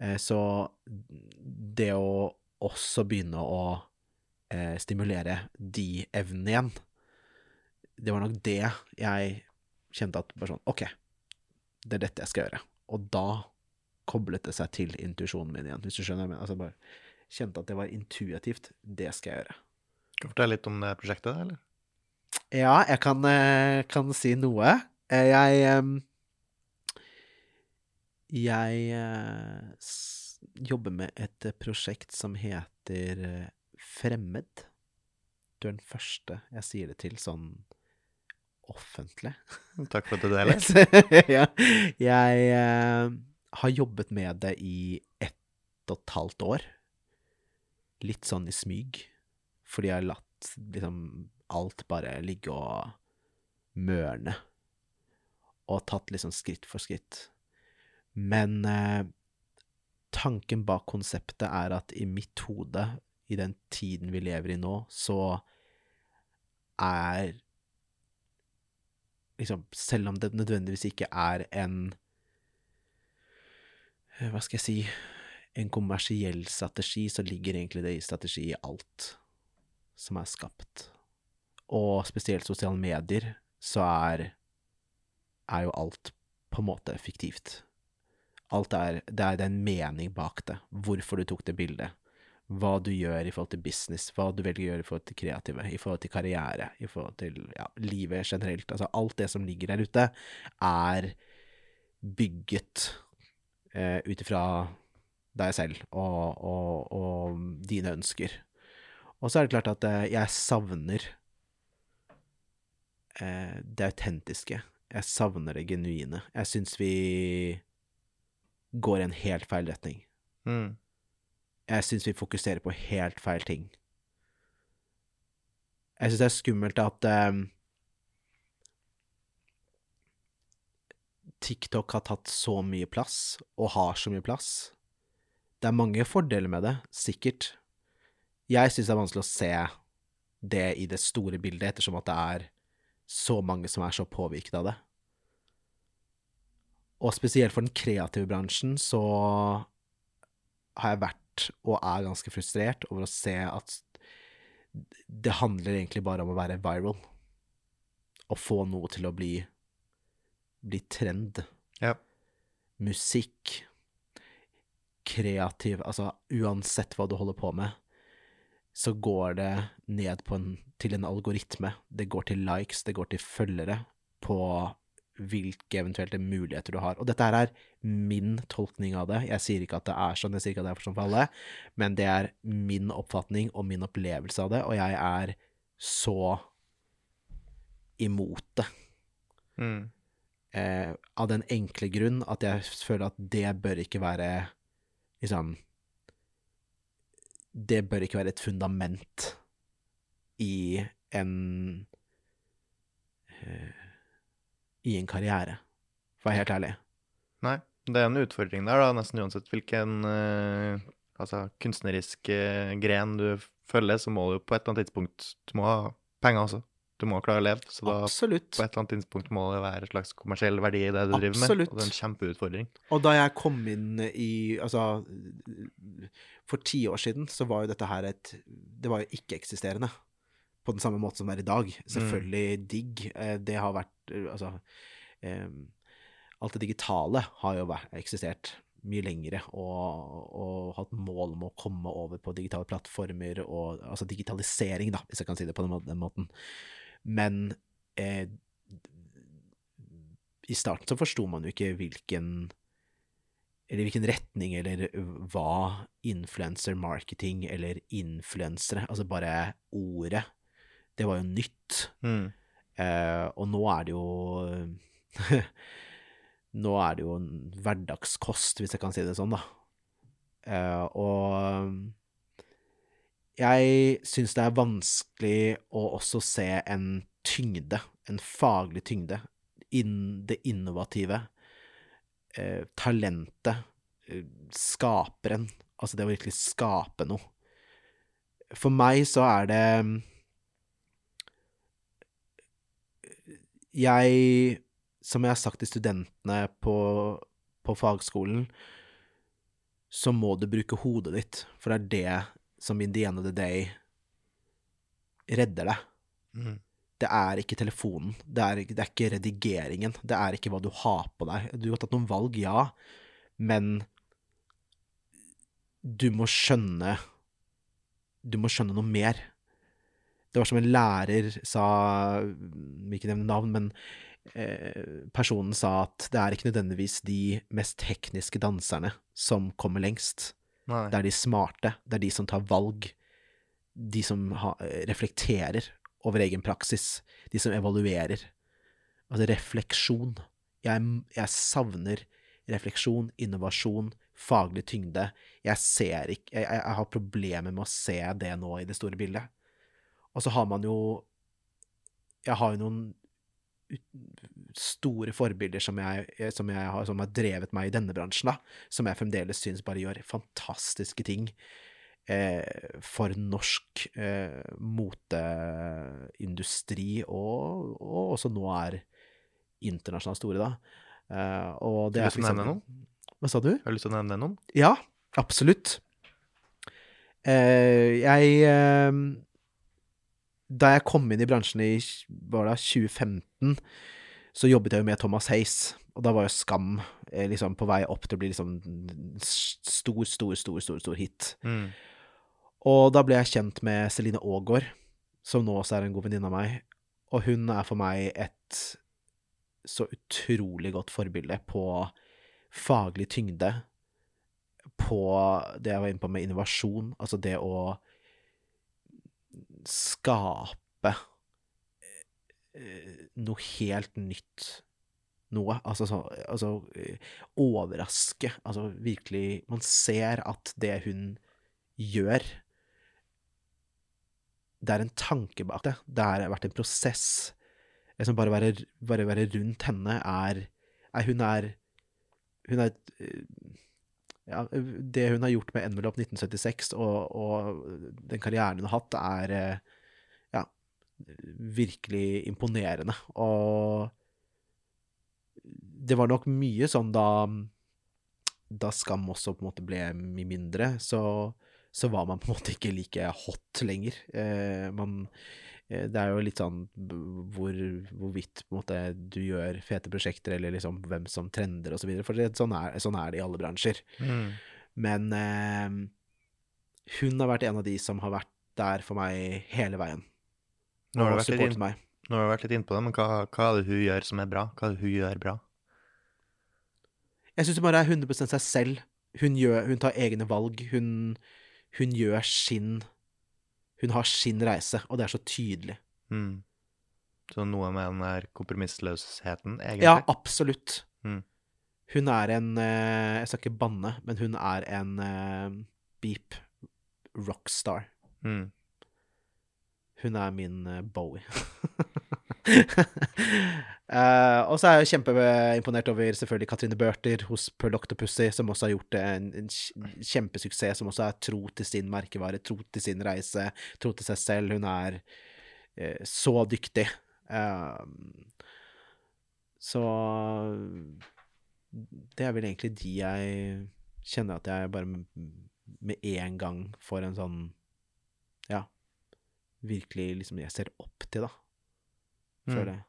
Eh, så det å også begynne å eh, stimulere de evnene igjen, det var nok det jeg kjente at bare sånn OK, det er dette jeg skal gjøre. Og da koblet det seg til intuisjonen min igjen, hvis du skjønner. Men altså bare kjente at det var intuitivt. Det skal jeg gjøre. Kan du fortelle litt om det prosjektet, eller? Ja, jeg kan, eh, kan si noe. Eh, Jeg Jeg eh, jobber med et eh, prosjekt som heter eh, Fremmed. Du er den første jeg sier det til sånn offentlig. Takk for at du *laughs* deler. ja. Jeg eh, har jobbet med det i ett og et halvt år. Litt sånn i smyg. Fordi jeg har latt liksom alt bare ligge og mørne. Og tatt liksom skritt for skritt. Men eh, tanken bak konseptet er at i mitt hode, i den tiden vi lever i nå, så er liksom, Selv om det nødvendigvis ikke er en Hva skal jeg si En kommersiell strategi, så ligger egentlig det i strategi i alt som er skapt. Og spesielt sosiale medier, så er, er jo alt på en måte fiktivt. Alt er det er en mening bak det. Hvorfor du tok det bildet. Hva du gjør i forhold til business, hva du velger å gjøre i forhold til kreative, i forhold til karriere, i forhold til ja, livet generelt. Altså alt det som ligger der ute, er bygget eh, ut ifra deg selv og, og, og, dine ønsker. Og så er det klart at eh, jeg savner eh, det autentiske. Jeg savner det genuine. Jeg syns vi går i en helt feil retning. Mm. Jeg syns vi fokuserer på helt feil ting. Jeg syns det er skummelt at um, TikTok har tatt så mye plass, og har så mye plass. Det er mange fordeler med det, sikkert. Jeg syns det er vanskelig å se det i det store bildet, ettersom at det er så mange som er så påvirket av det. Og spesielt for den kreative bransjen så har jeg vært og er ganske frustrert over å se at det handler egentlig bare om å være viral. Å få noe til å bli bli trend. Ja. Musikk, kreativ Altså uansett hva du holder på med, så går det ned en, til en algoritme. Det går til likes, det går til følgere på hvilke eventuelle muligheter du har. Og dette her er min tolkning av det. Jeg sier ikke at det er sånn, jeg sier ikke at det er sånn for alle, men det er min oppfatning og min opplevelse av det, og jeg er så imot det. Mm. Eh, av den enkle grunn at jeg føler at det bør ikke være liksom Det bør ikke være et fundament i en eh, i en karriere, for å være helt ærlig. Nei, det er en utfordring der, da, nesten uansett hvilken eh, altså, kunstnerisk uh, gren du følger, så må du på et eller annet tidspunkt Du må ha penger også. Du må klare å leve. Så da Absolutt. på et eller annet tidspunkt må det være et slags kommersiell verdi i det du driver med. Og det er en kjempeutfordring. Og da jeg kom inn i Altså, for ti år siden så var jo dette her et Det var jo ikke-eksisterende. På den samme måte som det er i dag. Selvfølgelig digg. Eh, det har vært Altså Alt det digitale har jo vært, eksistert mye lengre og, og, hatt mål om å komme over på digitale plattformer og Altså digitalisering, da, hvis jeg kan si det på den måten. Men eh, i starten så forsto man jo ikke hvilken eller hvilken retning, eller hva influencer marketing eller influensere Altså bare ordet. Det var jo nytt. Mm. Eh, og nå er det jo *laughs* Nå er det jo en hverdagskost, hvis jeg kan si det sånn, da. Eh, og jeg syns det er vanskelig å også se en tyngde, en faglig tyngde, innen det innovative, eh, talentet, eh, skaperen, altså det å virkelig skape noe. For meg så er det Jeg, som jeg har sagt til studentene på, på fagskolen, så må du bruke hodet ditt, for det er det som in the end of the day redder deg. Mm. Det er ikke telefonen, det er, det er, ikke redigeringen, det er ikke hva du har på deg. Du har tatt noen valg, ja, men du må skjønne Du må skjønne noe mer. Det var som en lærer sa, vil ikke nevne navn, men eh, personen sa at det er ikke nødvendigvis de mest tekniske danserne som kommer lengst. Nei. Det er de smarte, det er de som tar valg, de som ha, reflekterer over egen praksis, de som evaluerer. Altså refleksjon. Jeg, jeg savner refleksjon, innovasjon, faglig tyngde. Jeg ser ikke jeg, jeg har problemer med å se det nå i det store bildet. Og så har man jo Jeg har jo noen store forbilder som jeg, som jeg har, som har drevet meg i denne bransjen, da, som jeg fremdeles syns bare gjør fantastiske ting eh, for norsk eh, moteindustri, og, og, også nå er internasjonalt store, da. Eh, og det Har du lyst til å nevne noen? Hva sa du? Har du lyst til å nevne noen? Ja, absolutt. Eh, jeg eh, Da jeg kom inn i bransjen i var det 2015, så jobbet jeg jo med Thomas Hays, og da var jo Skam eh, liksom på vei opp til å bli liksom stor, stor, stor, stor, stor hit. Mm. Og da ble jeg kjent med Celine Aagaard, som nå også er en god venninne av meg, og hun er for meg et så utrolig godt forbilde på faglig tyngde, på det jeg var inne på med innovasjon, altså det å skape eh, noe helt nytt. Noe. Altså, så, altså eh, overraske. Altså virkelig Man ser at det hun gjør Det er en tanke bak det. Det har vært en prosess. Bare være, bare være rundt henne er, er Hun er Hun er eh, ja, det hun har gjort med Envelope 1976 og, og den karrieren hun har hatt, er eh, ja, virkelig imponerende. Og det var nok mye sånn da da Skam også på en måte ble mye mindre, så, så var man på en måte ikke like hot lenger. Eh, man, det er jo litt sånn hvor, hvorvidt måte du gjør fete prosjekter, eller liksom hvem som trender og så videre, for det, sånn, er, sånn er det i alle bransjer. Mm. Men eh, hun har vært en av de som har vært der for meg hele veien. Nå har du vært vært litt innpå det, men hva, hva er det hun gjør som er bra? Hva er det hun gjør bra? Jeg syns hun bare er 100% seg selv. Hun, gjør, hun tar egne valg. Hun, hun gjør sin Hun har sin reise, og det er så tydelig. Mm. Så noe med den der kompromissløsheten, egentlig? Ja, absolutt. Mm. Hun er en eh, Jeg skal ikke banne, men hun er en eh, beep rockstar. Mm. Hun er min eh, Bowie. *laughs* *laughs* Eh, og så er jeg kjempeimponert over selvfølgelig Katrine Børter hos Pearl Octopussy, som også har gjort en, en kjempesuksess, som også er tro til sin merkevare, tro til sin reise, tro til seg selv. Hun er uh, så dyktig. Uh, så det er vel egentlig de jeg kjenner at jeg bare med en gang får en sånn Ja, virkelig liksom jeg ser opp til, da. Mm. Føler jeg.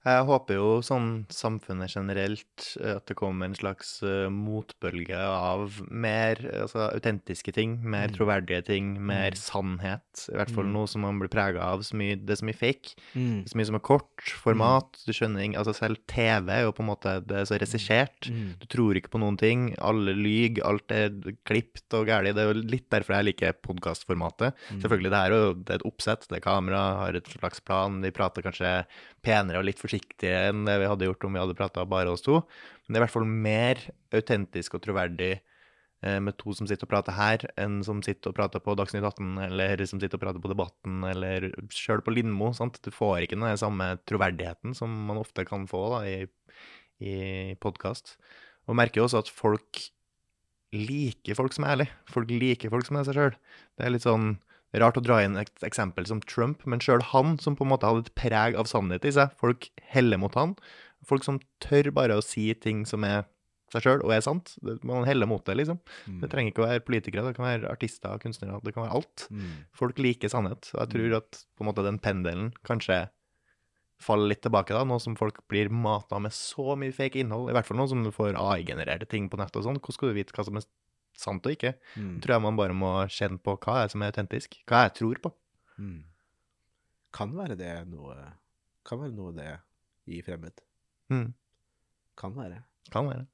Jeg håper jo sånn samfunnet generelt, eh, at det kommer en slags eh, motbølge av mer altså, autentiske ting, mer Mm. troverdige ting, mer Mm. sannhet. I hvert fall Mm. noe som man blir prega av. Så mye, det er så mye fake. Mm. Så mye som er kort, format. Du skjønner Altså, selv TV er jo på en måte Det er så regissert. Mm. Du tror ikke på noen ting. Alle lyver. Alt er klipt og galt. Det er jo litt derfor jeg liker podkastformatet. Mm. Selvfølgelig, det er jo det er et oppsett. Det er kamera, har et slags plan. De prater kanskje penere og litt forsiktigere enn det vi hadde gjort om vi hadde prata bare oss to. Men det er i hvert fall mer autentisk og troverdig eh, med to som sitter og prater her, enn som sitter og prater på Dagsnytt 18, eller som sitter og prater på Debatten, eller sjøl på Lindmo. sant? Du får ikke den samme troverdigheten som man ofte kan få da, i, i podkast. Og merker også at folk liker folk som er ærlige. Folk liker folk som er seg sjøl. Det er litt sånn rart å dra inn et eksempel som Trump, men sjøl han som på en måte hadde et preg av sannhet i seg. Folk heller mot han. Folk som tør bare å si ting som er seg sjøl og er sant. Man heller mot det, liksom. Mm. Det trenger ikke å være politikere, det kan være artister, kunstnere, det kan være alt. Mm. Folk liker sannhet, og jeg tror at på en måte den pendelen kanskje faller litt tilbake da, nå som folk blir mata med så mye fake innhold, i hvert fall nå som du får AI-genererte ting på nett og sånn. Hvordan skal du vite hva som er sant og ikke? Mm. tror jeg man bare må kjenne på hva er som er autentisk, hva jeg tror på. Mm. Kan være det noe Kan være noe det i fremmed. Mm, Kan være. kan være.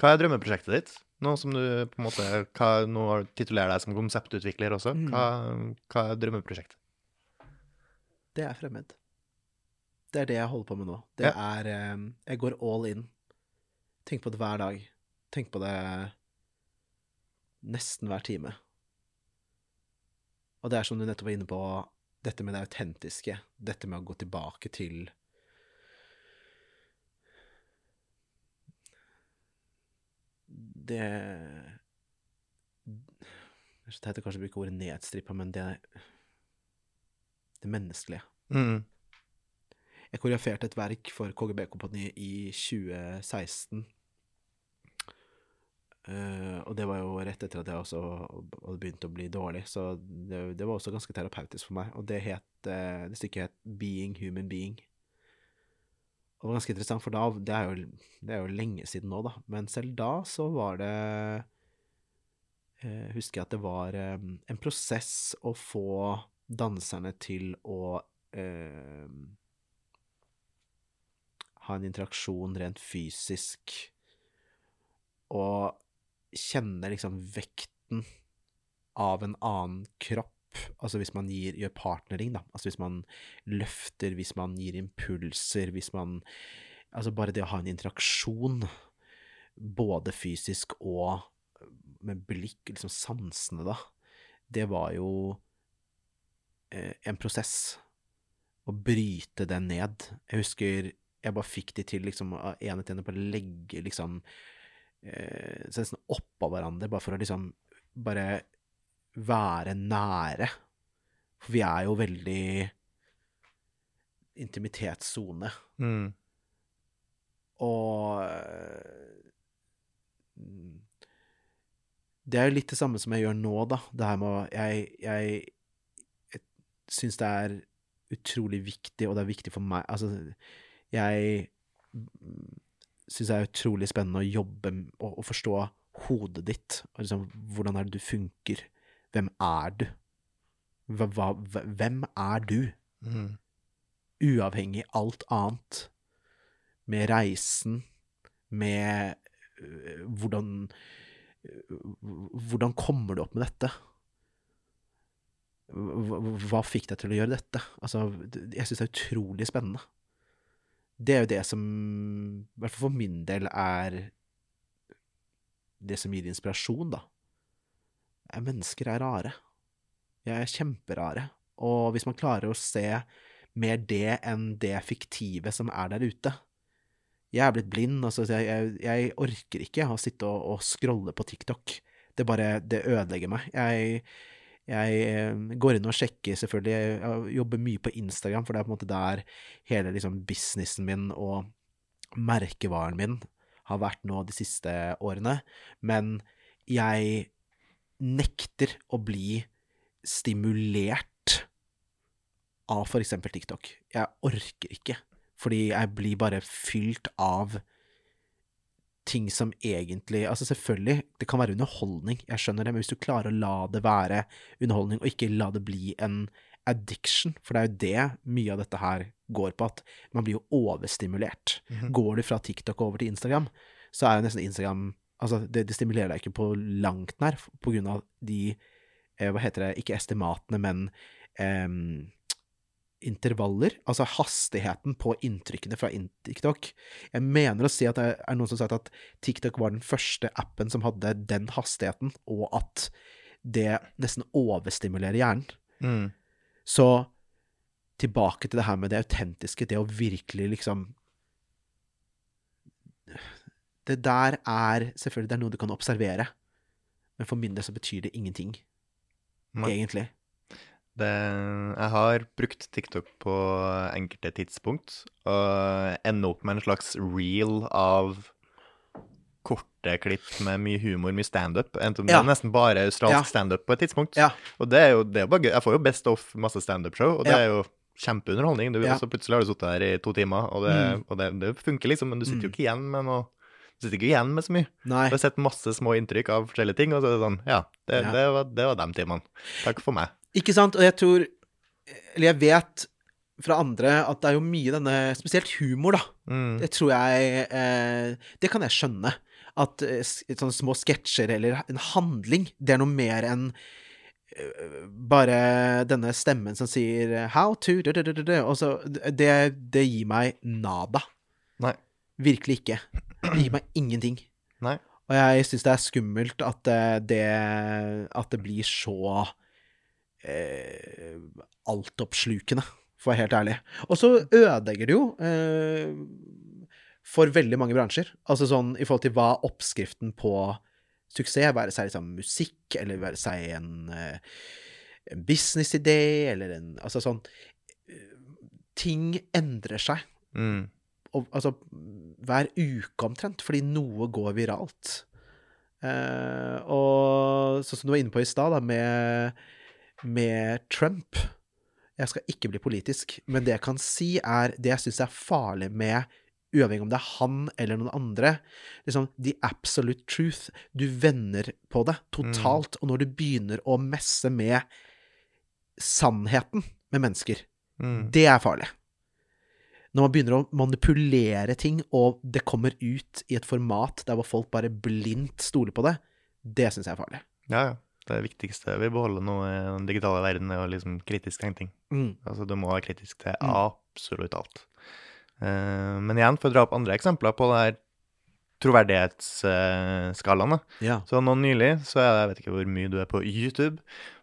Hva er drømmeprosjektet ditt? Nå som du på en måte hva, Nå titulerer deg som konseptutvikler også. Mm. Hva, hva er drømmeprosjektet? Det er fremmed. Det er det jeg holder på med nå. Det er eh, Jeg går all in. Tenk på det hver dag. Tenk på det nesten hver time. Og det er som du nettopp var inne på, dette med det autentiske. Dette med å gå tilbake til Det Det er så teit å kanskje bruke ordet nedstrippa, men det Det menneskelige. Mm, Jeg koreograferte et verk for KGB-kompaniet i 2016. Eh, og det var jo rett etter at jeg også hadde begynt å bli dårlig, så det, det var også ganske terapeutisk for meg. Og det het uh, Det stykket het Being Human Being. Og det var ganske interessant, for da det er, jo, det er jo lenge siden nå, da. Men selv da så var det uh, Husker jeg at det var um, en prosess å få danserne til å ha en interaksjon rent fysisk og kjenne liksom vekten av en annen kropp. Altså hvis man gir, gjør partnering, da. Altså hvis man løfter, hvis man gir impulser, hvis man Altså bare det å ha en interaksjon, både fysisk og med blikk, liksom sansene, da, det var jo eh, en prosess. Å bryte det ned. Jeg husker jeg bare fikk de til liksom ene til ene på å legge liksom eh, nesten oppå hverandre, bare for å liksom bare være nære. For vi er jo veldig intimitetssone. Mm. Og det er jo litt det samme som jeg gjør nå, da. Det her med Jeg, jeg, jeg syns det er utrolig viktig, og det er viktig for meg Altså, jeg syns jeg er utrolig spennende å jobbe og, og forstå hodet ditt. Liksom, hvordan er det du funker? Hvem er du? Hva, hva, hvem er du? Mm. Uavhengig alt annet. Med reisen, med øh, hvordan øh, Hvordan kommer du opp med dette? Hva, hva fikk deg til å gjøre dette? Altså, jeg syns det er utrolig spennende det er jo det som, i hvert fall for min del, er det som gir inspirasjon, da. Mennesker er rare. Jeg er kjemperare. Og hvis man klarer å se mer det enn det fiktive som er der ute Jeg er blitt blind, altså. Jeg, jeg, orker ikke å sitte og, og scrolle på TikTok. Det bare Det ødelegger meg. Jeg jeg eh, går inn og sjekker, selvfølgelig. Jeg jobber mye på Instagram, for det er på en måte der hele liksom, businessen min og merkevaren min har vært nå de siste årene. Men jeg nekter å bli stimulert av eksempel TikTok. Jeg orker ikke, fordi jeg blir bare fylt av ting som egentlig Altså, selvfølgelig, det kan være underholdning, jeg skjønner det, men hvis du klarer å la det være underholdning, og ikke la det bli en addiction, for det er jo det mye av dette her går på, at man blir jo overstimulert. Mm -hmm. Går du fra TikTok over til Instagram, så er jo nesten Instagram Altså, det, det stimulerer deg ikke på langt nær, på grunn av de eh, Hva heter det, ikke estimatene, men eh, intervaller, altså hastigheten på inntrykkene fra TikTok. Jeg mener å si at det er noen som har sagt at TikTok var den første appen som hadde den hastigheten, og at det nesten overstimulerer hjernen. Mm. Så tilbake til det her med det autentiske, det å virkelig liksom Det der er selvfølgelig det er noe du kan observere, men for min del så betyr det ingenting, egentlig. Det, jeg har brukt TikTok på enkelte tidspunkt, og ender opp med en slags reel av korte klipp med mye humor, mye standup. Ja. Det er nesten bare australsk ja. standup på et tidspunkt. Ja. Og det er jo det er bare gøy. Jeg får jo Best of masse standup-show, og det er jo kjempeunderholdning. Du, Så plutselig har du sittet her i to timer, og, det, mm. og det, det, funker liksom, men du sitter jo mm. ikke igjen med noe du sitter ikke igjen med så mye. Nei. Du har sett masse små inntrykk av forskjellige ting, og så er det sånn Ja, det, det var, det var de timene. Takk for meg. Ikke sant? Og jeg tror Eller jeg vet fra andre at det er jo mye denne Spesielt humor, da. Mm. Det tror jeg eh, Det kan jeg skjønne. At eh, sånne små sketsjer eller en handling, det er noe mer enn eh, bare denne stemmen som sier 'how to', og så det, det gir meg nada. Nei. Virkelig ikke. Det gir meg ingenting. Nei. Og jeg syns det er skummelt at eh, det, at det blir så eh, altoppslukende, for å være helt ærlig. Og så ødelegger det jo eh, for veldig mange bransjer. Altså sånn i forhold til hva oppskriften på suksess, være seg liksom musikk, eller være seg en, eh, en businessidé, eller en Altså sånn ting endrer seg. Mm. Og, altså hver uke omtrent, fordi noe går viralt. Eh, og sånn som du var inne på i stad, med, med Trump Jeg skal ikke bli politisk, men det jeg kan si, er det jeg syns er farlig med Uavhengig om det er han eller noen andre. Liksom, the absolute truth. Du vender på det totalt. Og når du begynner å messe med sannheten med mennesker, Mm. det er farlig. Når man begynner å manipulere ting, og det kommer ut i et format der hvor folk bare blindt stoler på det, det syns jeg er farlig. Ja, ja. Det viktigste vi beholder nå i den digitale verden, er liksom kritisk tenkning. Mm. Altså, du må være kritisk til Mm. absolutt alt. Uh, men igjen, for å dra opp andre eksempler på det her troverdighetsskalaen. Ja. Så nå nylig, så er det, jeg vet ikke hvor mye du er på YouTube,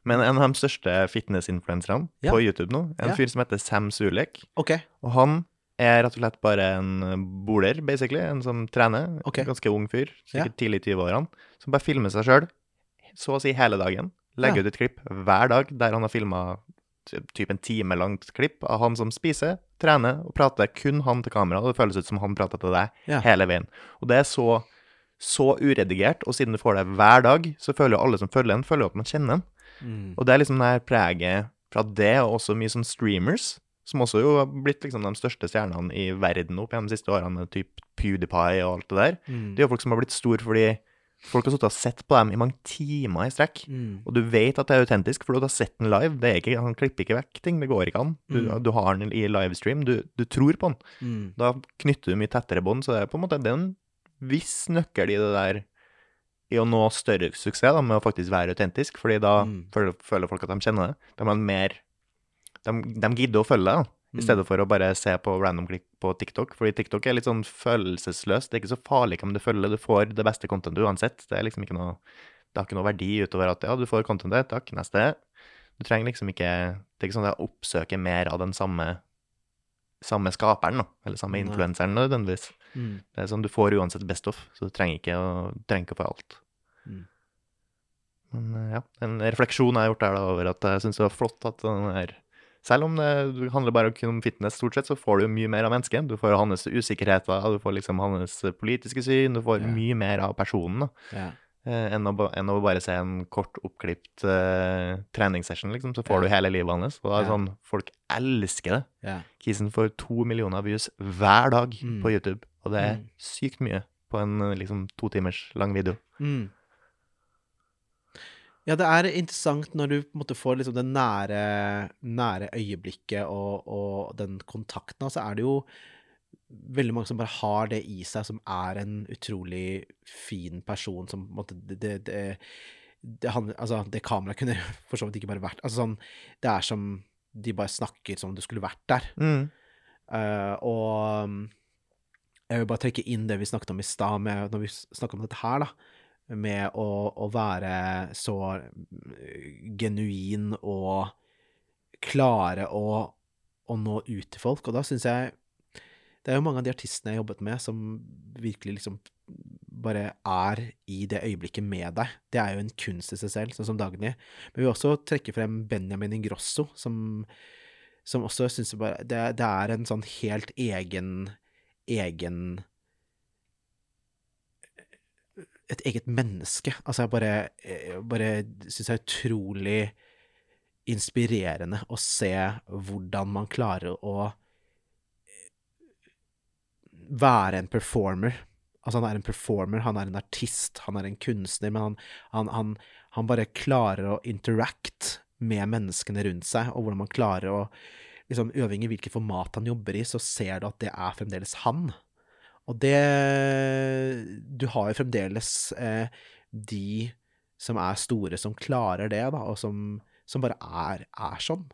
men en av de største fitnessinfluenserne Ja. på YouTube nå, en Ja. fyr som heter Sam Sulek, okay. og han er rett og slett bare en boler, basically, en som trener, okay. en ganske ung fyr, sikkert tidlig i 20-årene, som bare filmer seg sjøl, så å si hele dagen, legger Ja. ut et klipp hver dag der han har filma typ en time langt klipp av han som spiser, trener og prater kun han til kamera, og det føles ut som han prater til deg Ja. hele veien. Og det er så, så uredigert, og siden du får det hver dag, så føler jo alle som følger den, føler jo at man kjenner den. Mm. Og det er liksom det her preget fra det, og også mye sånn streamers, som også jo har blitt liksom de største stjernene i verden opp gjennom de siste årene, typ PewDiePie og alt det der. Mm. Det er jo folk som har blitt store fordi folk har sittet og sett på dem i mange timer i strekk. Mm. Og du vet at det er autentisk, for du har sett den live. Det er ikke, han klipper ikke vekk ting, det går ikke an. Du, Mm. du har den i livestream, du, du tror på den. Mm. Da knytter du mye tettere bånd, så det er på en måte det er en viss nøkkel i det der i å nå større suksess da, med å faktisk være autentisk, fordi da Mm. føler, føler folk at de kjenner det. De, mer, de, de gidder å følge deg, i Mm. stedet for å bare se på random klikk på TikTok. Fordi TikTok er litt sånn følelsesløst. Det er ikke så farlig hvem du følger, du får det beste contentet uansett. Det er liksom ikke noe Det har ikke noe verdi utover at ja, du får contentet, takk, neste. Du trenger liksom ikke Det er ikke sånn at jeg oppsøker mer av den samme samme skaperen, da, eller samme influenseren nødvendigvis. Mm. Det er sånn du får uansett best of, så du trenger ikke å, trenger ikke å få alt. Mm. Men eh, ja, en refleksjon jeg har gjort der da over at jeg syns det var flott at den er Selv om det handler bare om fitness, stort sett, så får du jo mye mer av mennesket. Du får hans usikkerheter, du får liksom hans politiske syn, du får Ja. mye mer av personen, da. Ja. Eh, enn, å, enn å bare se en kort oppklipt uh, treningssession, liksom. Så får Ja. du hele livet hans. Og det er sånn, folk elsker det. Ja. Kisen får to millioner views hver dag Mm. på YouTube, og det er Mm. sykt mye på en eh, liksom to timers lang video. Mm. Ja, det er interessant når du på en måte får liksom det nære, nære øyeblikket og, og den kontakten. Altså er det jo veldig mange som bare har det i seg, som er en utrolig fin person som på en måte Det, det, det, det, handler, altså, det kameraet kunne *laughs* for så vidt ikke bare vært Altså sånn Det er som de bare snakker som om du skulle vært der. Mm. Uh, og um, jeg vil bare trekke inn det vi snakket om i stad, når vi snakker om dette her, da. Med å, å være så mm, genuin og klare å, å nå ut til folk. Og da syns jeg Det er jo mange av de artistene jeg har jobbet med, som virkelig liksom bare er i det øyeblikket med deg. Det er jo en kunst i seg selv, sånn som Dagny. Men vi vil også trekke frem Benjamin Ingrosso, som som også syns det, det er en sånn helt egen egen Et eget menneske. Altså, jeg bare, jeg bare syns det er utrolig inspirerende å se hvordan man klarer å være en performer. Altså, han er en performer, han er en artist, han er en kunstner, men han, han, han, han bare klarer å interact med menneskene rundt seg, og hvordan man klarer å liksom, Uavhengig av hvilket format han jobber i, så ser du at det er fremdeles han. Og det Du har jo fremdeles eh, de som er store, som klarer det, da, og som, som bare er, er sånn.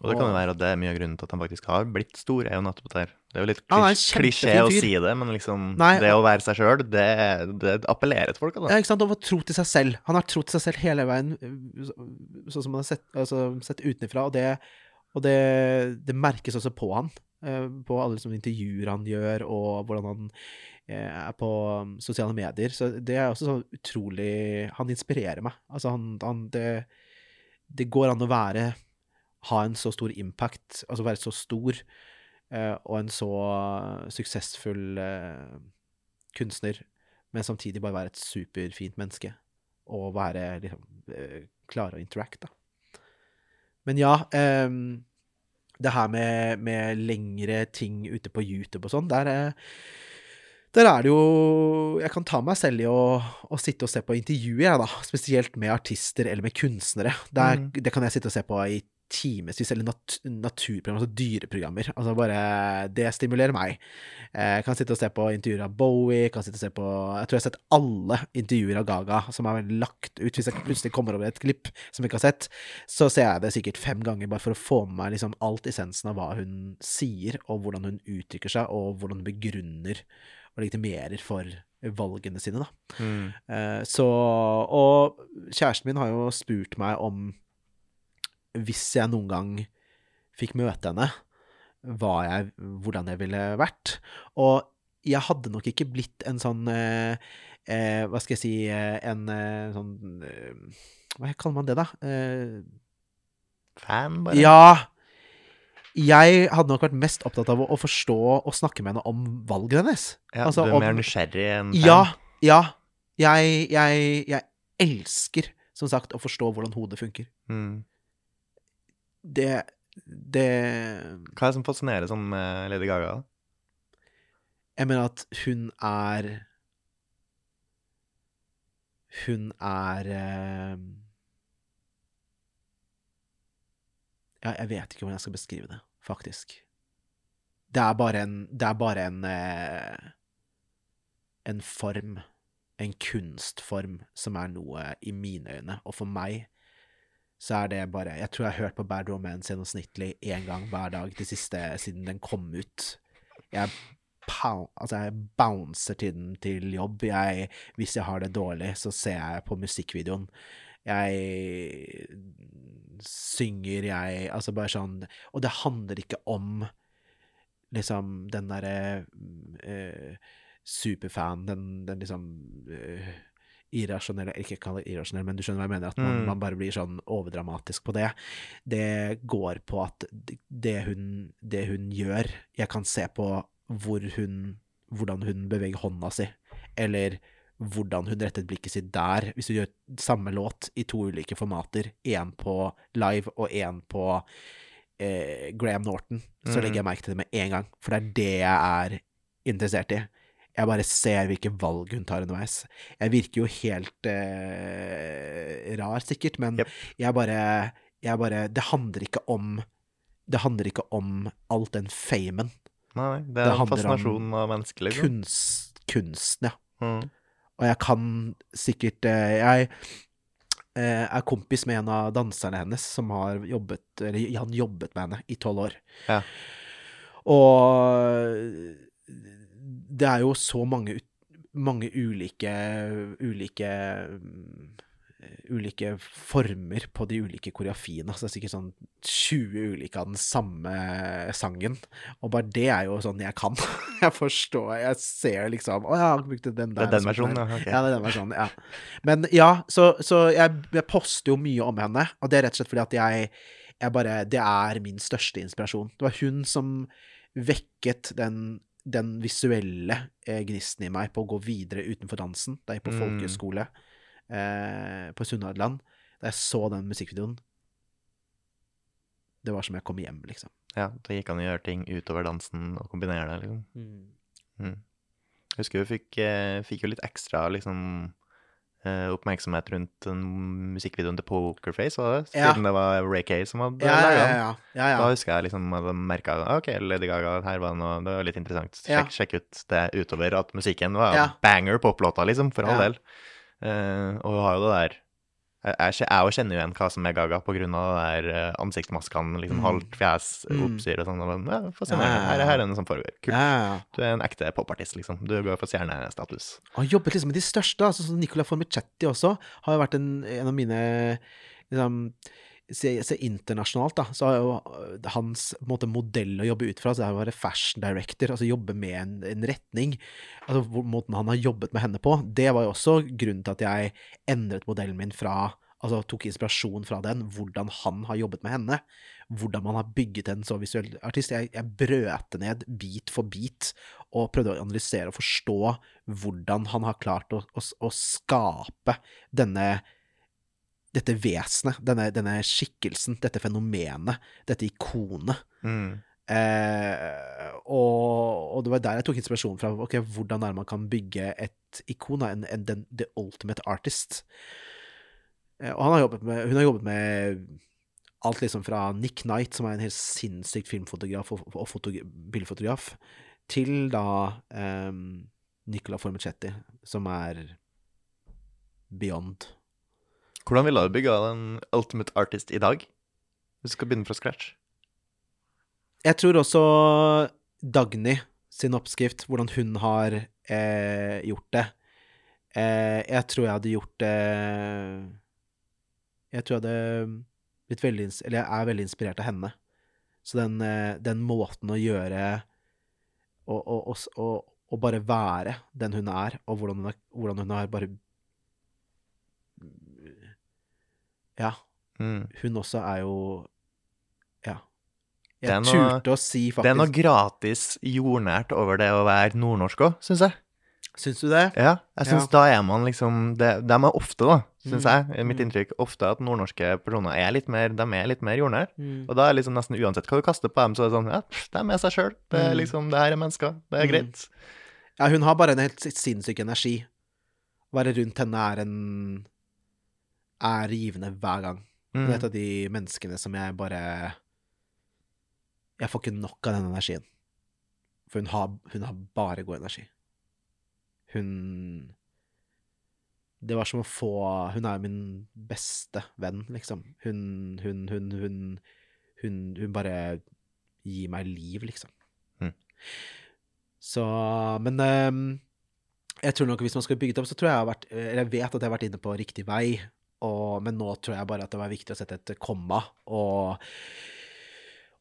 Og det kan jo være at det er mye av grunnen til at han faktisk har blitt stor, er jo nettopp der. Det er jo litt klisj er klisjé å si det, men liksom Nei, det å være seg sjøl, det, det appellerer til folk, Da. Ja, ikke sant? Og tro til seg selv. Han har tro til seg selv hele veien, sånn som han har sett, altså, sett utenfra, og det, og det, det merkes også på han. Eh, På alle liksom, intervjuer han gjør, og hvordan han eh, er på um, sosiale medier. Så det er også sånn utrolig Han inspirerer meg. Altså, han, han det, det går an å være Ha en så stor impact, altså være så stor eh, og en så suksessfull kunstner, men samtidig bare være et superfint menneske. Og være liksom Klare å interacte. Men ja, eh, det her med, med lengre ting ute på YouTube og sånn, der eh, der er det jo Jeg kan ta meg selv i å, å sitte og se på intervjuer, jeg, da. Spesielt med artister eller med kunstnere. Der, Mm. Det kan jeg sitte og se på i timevis, eller nat naturprogrammer, altså dyreprogrammer. Altså bare Det stimulerer meg. Jeg kan sitte og se på intervjuer av Bowie, kan sitte og se på Jeg tror jeg har sett alle intervjuer av Gaga som er veldig lagt ut. Hvis jeg plutselig kommer over et klipp som jeg ikke har sett, så ser jeg det sikkert fem ganger bare for å få med meg liksom alt essensen av hva hun sier, og hvordan hun uttrykker seg, og hvordan hun begrunner og legitimerer for valgene sine, da. Mm. Eh, Så Og kjæresten min har jo spurt meg om hvis jeg noen gang fikk møte henne, hva jeg, hvordan jeg ville vært. Og jeg hadde nok ikke blitt en sånn eh, eh, Hva skal jeg si eh, En eh, sånn eh, Hva kaller man det, da? Eh, Fan, bare. ja. Jeg hadde nok vært mest opptatt av å, å forstå og snakke med henne om valget hennes. Ja, altså, du er om- mer nysgjerrig enn fan. Ja, ja. Jeg, jeg, jeg elsker, som sagt, å forstå hvordan hodet funker. Mm. Det Det Hva er det som fascinerer sånn med Lady Gaga? Jeg mener at hun er Hun er eh, Ja, jeg vet ikke hvordan jeg skal beskrive det, faktisk. Det er bare en Det er bare en eh, En form. En kunstform som er noe i mine øyne. Og for meg så er det bare Jeg tror jeg har hørt på Bad Romance gjennomsnittlig én gang hver dag de siste siden den kom ut. Jeg altså jeg bouncer til den til jobb. Jeg, hvis jeg har det dårlig, så ser jeg på musikkvideoen. Jeg synger, jeg Altså bare sånn Og det handler ikke om liksom den derre uh, superfan, den, den liksom eh, irrasjonelle Ikke kall det irrasjonell, men du skjønner hva jeg mener? At man, Mm. man bare blir sånn overdramatisk på det. Det går på at det hun, det hun gjør Jeg kan se på hvor hun hvordan hun beveger hånda si, eller hvordan hun rettet blikket sitt der. Hvis hun gjør samme låt i to ulike formater, én på live og én på eh, Graham Norton, så Mhm. legger jeg merke til det med en gang, for det er det jeg er interessert i. Jeg bare ser hvilke valg hun tar underveis. Jeg virker jo helt eh, rar, sikkert, men yep. jeg bare Jeg bare Det handler ikke om Det handler ikke om alt den famen. Nei, det Det er fascinasjonen av mennesket, liksom. Kunst, kunsten, ja. Mm. Og jeg kan sikkert eh, Jeg eh, er kompis med en av danserne hennes som har jobbet Eller han jobbet med henne i tolv år. Ja. Og det er jo så mange, mange ulike ulike mm, ulike former på de ulike koreografiene. Så det er sikkert sånn 20 ulike av den samme sangen. Og bare det er jo sånn jeg kan. *laughs* Jeg forstår, jeg ser liksom Å, jeg har brukt den der. Det er den versjonen, ja. Okay. Ja, det er den versjonen, ja. Men ja, så, så jeg, jeg poster jo mye om henne, og det er rett og slett fordi at jeg, jeg bare Det er min største inspirasjon. Det var hun som vekket den, den visuelle eh, gnisten i meg på å gå videre utenfor dansen da jeg gikk på Mm. folkehøyskole eh, på Sunnhordland. Da jeg så den musikkvideoen Det var som jeg kom hjem, liksom. Ja, da gikk han å gjøre ting utover dansen og kombinere det, liksom. Mm. Jeg husker vi fikk, eh, fikk jo litt ekstra liksom oppmerksomhet rundt musikkvideoen til Pokerface, var det? Ja. Siden det var Ray Kay som hadde Ja, laga ja. den. ja, ja, Da husker jeg liksom at jeg merka OK, Lady Gaga, her var noe Det var litt interessant. Ja. Sjekk, sjekk ut det utover at musikken var Ja. banger poplåta, liksom, for all Ja. del. Uh, og hun har jo det der Jeg, jeg, kje- jeg kjenner jo igjen hva som er Gaga, på grunn av det der eh, ansiktsmaskene, liksom Mm. halvt fjes, Mm. oppsyr og sånn. Ja, fascinerende. Ja, ja, ja. Her, her er det som foregår. Kult. ja, ja. Du er en ekte popartist, liksom. Du går for stjernestatus. Han jobbet liksom med de største, altså som Nicola Formichetti også, har jo vært en, en av mine liksom, se, se internasjonalt, da, så har jo øh, hans måte, modell å jobbe ut fra, så er å være fashion director, altså jobbe med en, en retning. Altså måten han har jobbet med henne på, det var jo også grunnen til at jeg endret modellen min fra Altså tok inspirasjon fra den, hvordan han har jobbet med henne. Hvordan man har bygget en så visuell artist. Jeg, jeg brøt det ned bit for bit og prøvde å analysere og forstå hvordan han har klart å, å, å skape denne dette vesenet, denne, denne, skikkelsen, dette fenomenet, dette ikonet. Mm. Eh, og, og, det var der jeg tok inspirasjonen fra. ok, Hvordan er det man kan bygge et ikon? En, en, den, the ultimate artist. Eh, og har med, hun har jobbet med alt liksom fra Nick Knight, som er en helt sinnssykt filmfotograf og, og bildefotograf, til da um, Nicola Formicetti, som er beyond. Hvordan ville du bygga en ultimate artist i dag? Hvis du skal begynne fra scratch? Jeg tror også Dagny sin oppskrift, hvordan hun har eh, gjort det. Eh, jeg tror jeg hadde gjort det Jeg tror jeg hadde blitt veldig Eller jeg er veldig inspirert av henne. Så den, eh, den måten å gjøre å bare være den hun er, og hvordan hun, hvordan hun har bare Ja. Mm. Hun også er jo Ja. Jeg noe, turte å si faktisk Det er noe gratis jordnært over det å være nordnorsk òg, syns jeg. Syns du det? Ja. Jeg syns ja. da er man liksom det, De er ofte, da, syns mm. jeg, mitt mm. inntrykk, ofte at nordnorske personer er litt mer De er litt mer jordnære. Mm. Og da er liksom nesten uansett hva du kaster på dem, så er det sånn Ja, de er med seg sjøl. Det er mm. liksom Det her er mennesker. Det er mm. greit. Ja, hun har bare en helt sinnssyk energi. Være rundt henne er en er givende hver gang. Mm. Det er et av de menneskene som jeg bare Jeg får ikke nok av den energien. For hun har, hun har bare god energi. Hun Det var som å få Hun er min beste venn, liksom. Hun, hun, hun, hun, hun, bare gir meg liv, liksom. Mm. Så Men um, jeg tror nok hvis man skal bygge det opp, så tror jeg jeg har vært Eller jeg vet at jeg har vært inne på riktig vei. Og, men nå tror jeg bare at det var viktig å sette et komma og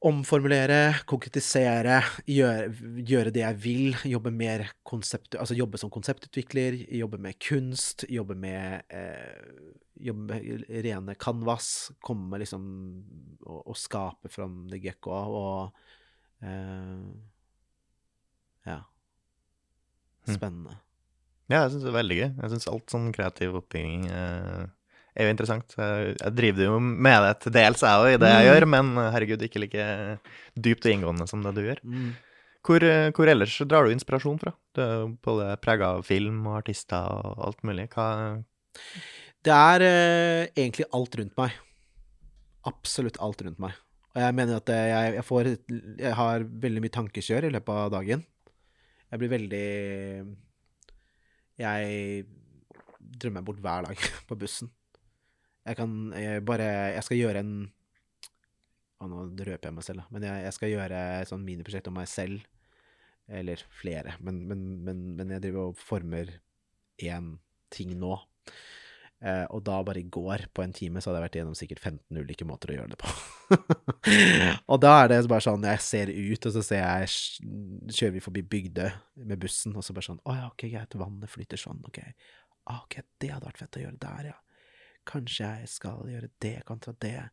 omformulere, konkretisere, gjøre, gjøre, det jeg vil. Jobbe mer konsept, altså jobbe som konseptutvikler, jobbe med kunst, jobbe med, eh, jobbe med rene canvas. Komme liksom og, og skape from the get-go og eh, Ja. Hm. Spennende. Ja, jeg syns det er veldig gøy. Jeg syns alt sånn kreativ oppbygging eh er jo interessant. Jeg driver jo med det til dels, jeg òg, i det jeg mm. gjør, men herregud, ikke like dypt og inngående som det du gjør. Mm. Hvor, hvor, ellers drar du inspirasjon fra? Du er jo både prega av film og artister og alt mulig. Hva Det er eh, egentlig alt rundt meg. Absolutt alt rundt meg. Og jeg mener at jeg, jeg, får Jeg har veldig mye tankekjør i løpet av dagen. Jeg blir veldig Jeg drømmer bort hver dag *laughs* på bussen. Jeg kan jeg bare Jeg skal gjøre en Å, nå røper jeg meg selv, da. Men jeg, jeg skal gjøre et sånn miniprosjekt om meg selv. Eller flere. Men, men, men, men jeg driver og former én ting nå. Eh, og da, bare i går, på en time, så hadde jeg vært gjennom sikkert 15 ulike måter å gjøre det på. *laughs* og da er det bare sånn, jeg ser ut, og så ser jeg Kjører vi forbi Bygdø med bussen, og så bare sånn Å ja, ok, greit, vannet flyter sånn, ok. Ah, ok, det hadde vært fett å gjøre der, ja. Kanskje jeg skal gjøre det kontra det.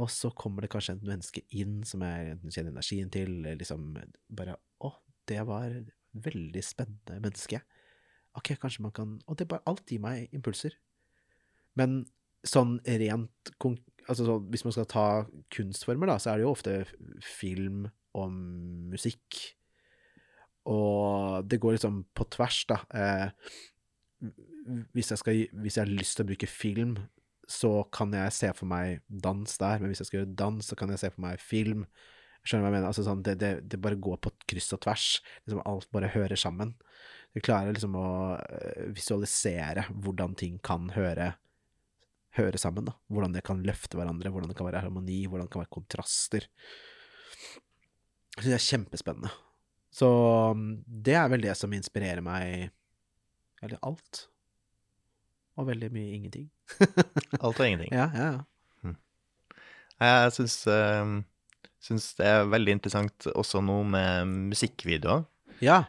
Og så kommer det kanskje et menneske inn som jeg enten kjenner energien til, eller liksom bare Å, det var et veldig spennende menneske. Ok, kanskje man kan Og det bare alt gir meg impulser. Men sånn rent Altså så hvis man skal ta kunstformer, da, så er det jo ofte film og musikk. Og det går liksom på tvers, da. Eh, hvis jeg, skal, hvis jeg har lyst til å bruke film, så kan jeg se for meg dans der, men hvis jeg skal gjøre dans, så kan jeg se for meg film. Skjønner du hva jeg mener? Altså sånn, det, det, det, bare går på kryss og tvers. Liksom alt bare hører sammen. Du klarer liksom å eh, visualisere hvordan ting kan høre, høre sammen. da. Hvordan det kan løfte hverandre, hvordan det kan være harmoni, hvordan det kan være kontraster. Det er kjempespennende. Så mm, det er vel det som inspirerer meg Eller alt og veldig mye ingenting. *laughs* Alt og ingenting. Ja, ja, ja. Hm. Jeg syns, uh, syns, det er veldig interessant også nå med musikkvideoer. Ja.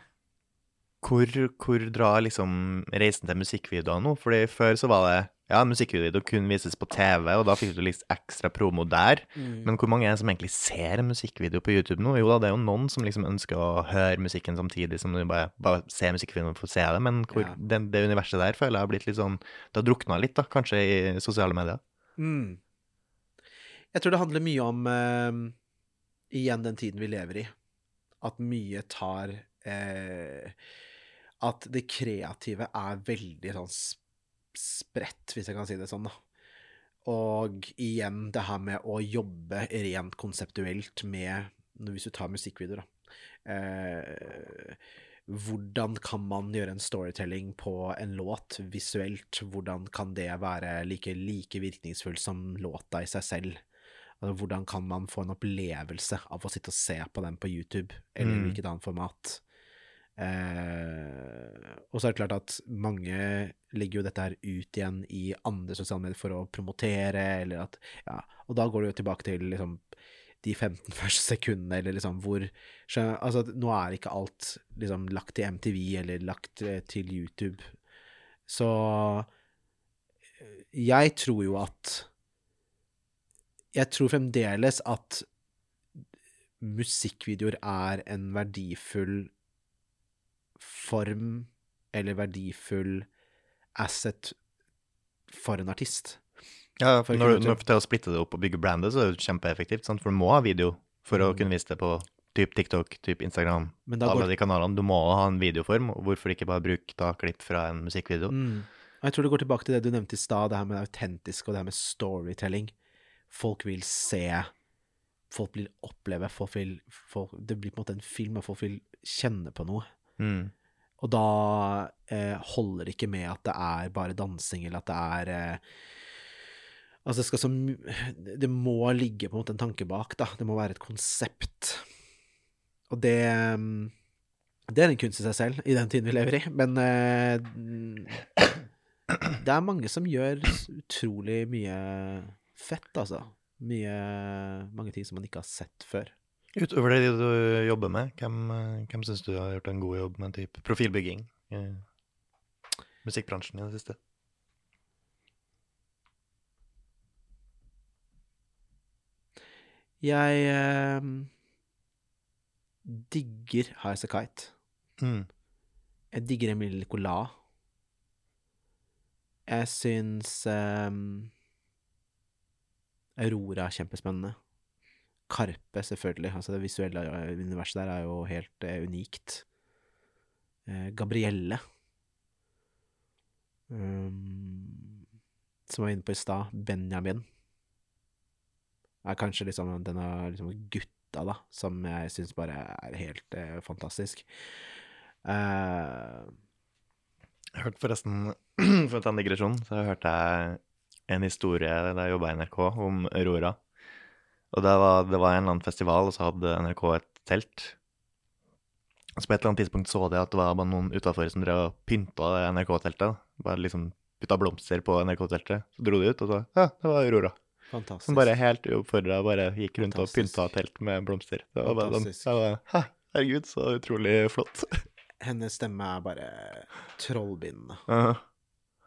Hvor, hvor drar liksom reisen til musikkvideoer nå? Fordi før så var det Ja, musikkvideo kun vises på TV, og da fikk du litt ekstra promo der. Men hvor mange er det som egentlig ser en musikkvideo på YouTube nå? Jo da, det er jo noen som liksom ønsker å høre musikken samtidig som du bare, bare ser musikkvideoen for å se det, men hvor Ja. det, det universet der føler jeg har blitt litt sånn Det har drukna litt, da, kanskje i sosiale medier. Mm. Jeg tror det handler mye om eh, igjen den tiden vi lever i. At mye tar eh, At det kreative er veldig sånn sp- spredt, hvis jeg kan si det sånn, da. Og igjen det her med å jobbe rent konseptuelt med Hvis du tar musikkvideoer, da. Eh, hvordan kan man gjøre en storytelling på en låt visuelt? Hvordan kan det være like, like virkningsfull som låta i seg selv? Altså, hvordan kan man få en opplevelse av å sitte og se på den på YouTube, eller Mm. hvilket annet format? Eh, og så er det klart at mange legger jo dette her ut igjen i andre sosiale medier for å promotere, eller at Ja, og da går det jo tilbake til liksom de 15 *laughs* første sekundene, eller liksom hvor Altså, nå er ikke alt liksom lagt til MTV eller lagt eh, til YouTube. Så eh, jeg tror jo at Jeg tror fremdeles at musikkvideoer er en verdifull form eller verdifull asset for en artist. Ja, For når, du, når til å splitte det opp og bygge brandet, så er det kjempeeffektivt, sant? for du må ha video for å Mm. kunne vise det på typ TikTok, typ Instagram, alle de kanalene. Du må ha en videoform, hvorfor ikke bare bruke da klipp fra en musikkvideo? mm. Jeg tror det går tilbake til det du nevnte i stad, det her med det autentiske og det her med storytelling. Folk vil se, folk vil oppleve, folk vil folk, Det blir på en måte en film, og folk vil kjenne på noe. Mm. Og da eh, holder det ikke med at det er bare dansing, eller at det er eh, Altså, det skal så Det må ligge på en måte en tanke bak, da. Det må være et konsept. Og det mm, Det er en kunst i seg selv, i den tiden vi lever i. Men eh, det er mange som gjør utrolig mye fett, altså. Mye Mange ting som man ikke har sett før. Utover det du jobber med, hvem, hvem syns du har gjort en god jobb med type profilbygging i musikkbransjen i det siste? Jeg eh, digger High As A Kite. Mm. Jeg digger Emilie Nicolas. Jeg syns eh, Aurora er kjempespennende. Karpe, selvfølgelig. Altså det visuelle universet der er jo helt eh, unikt. Eh, Gabrielle. Um, som jeg var inne på i stad. Benjamin. Er kanskje liksom denne liksom gutta, da, som jeg syns bare er helt eh, fantastisk. Uh, Jeg hørte forresten, *clears throat* for å ta en digresjon, så hørte jeg en historie da jeg jobba i NRK, om Aurora. Og det var, det var en eller annen festival, og så hadde NRK et telt. Og så på et eller annet tidspunkt så de at det var bare noen utafor som drev og pynta NRK-teltet. Bare liksom putta blomster på NRK-teltet. Så dro de ut, og så Ja, det var Aurora. fantastisk. Som bare helt uoppfordra bare gikk rundt og Fantastisk. pynta telt med blomster. Det var bare sånn Fantastisk. jeg var, Hæ, Herregud, så utrolig flott. Hennes stemme er bare trollbindende. Ja. *laughs*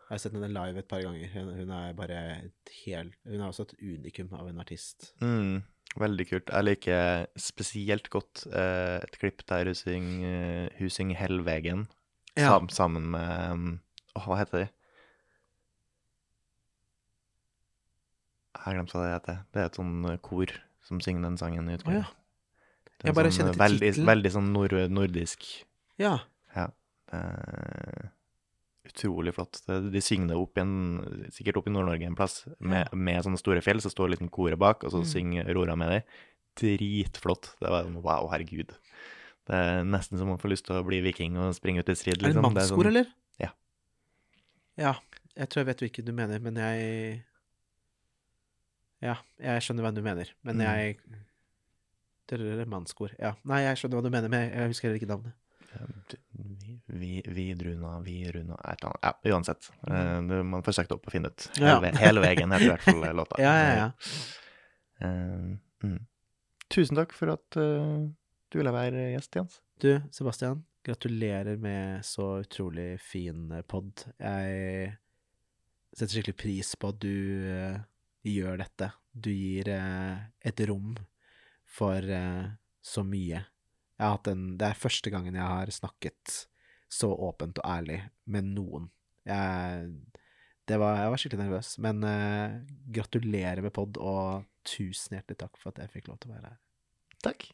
Jeg har sett henne live et par ganger. Hun, hun er bare et helt Hun er også et unikum av en artist. Mm, veldig kult. Jeg liker spesielt godt uh, et klipp der hun synger, uh, syng 'Hellvegen' Ja. sam, sammen med um, hva heter de? Jeg har glemt hva det heter. Det er et sånn eh, kor som synger den sangen i Å Oh, ja. Jeg bare sånn, kjenner eh, til veldig, tittelen. veldig sånn nord nordisk. Ja. Ja. Eh, utrolig flott. De synger det opp i en, sikkert opp i Nord-Norge en plass, med, med sånne store fjell, så står liksom koret bak, og så Mm. synger Aurora med dem. Dritflott. Det var sånn, wow, herregud. Det er nesten som man får lyst til å bli viking og springe ut i strid. Er det Liksom. en mannskor, sånn- eller? Ja. Ja. Jeg tror jeg vet hvilken du mener, men jeg Ja, jeg skjønner hva du mener, men Mm. jeg Det er mannskor. Ja. Nei, jeg skjønner hva du mener, men jeg husker heller ikke navnet. Vi, vi, druna, vi runa Et eller annet. Ja, uansett. Eh, det, man får søkt opp og finne ut. Mm. Ja. Hele, hele veien heter i hvert fall låta. *laughs* Ja, ja, ja. Uh, mm. Tusen takk for at uh, du ville være gjest, Jens. Du, Sebastian, gratulerer med så utrolig fin pod. Jeg setter skikkelig pris på at du eh, gjør dette. Du gir eh, et rom for eh, så mye. Jeg har hatt en, det er første gangen jeg har snakket så åpent og ærlig med noen. Jeg, var, jeg var skikkelig nervøs, men uh, gratulerer med pod, og tusen hjertelig takk for at jeg fikk lov til å være her. Takk.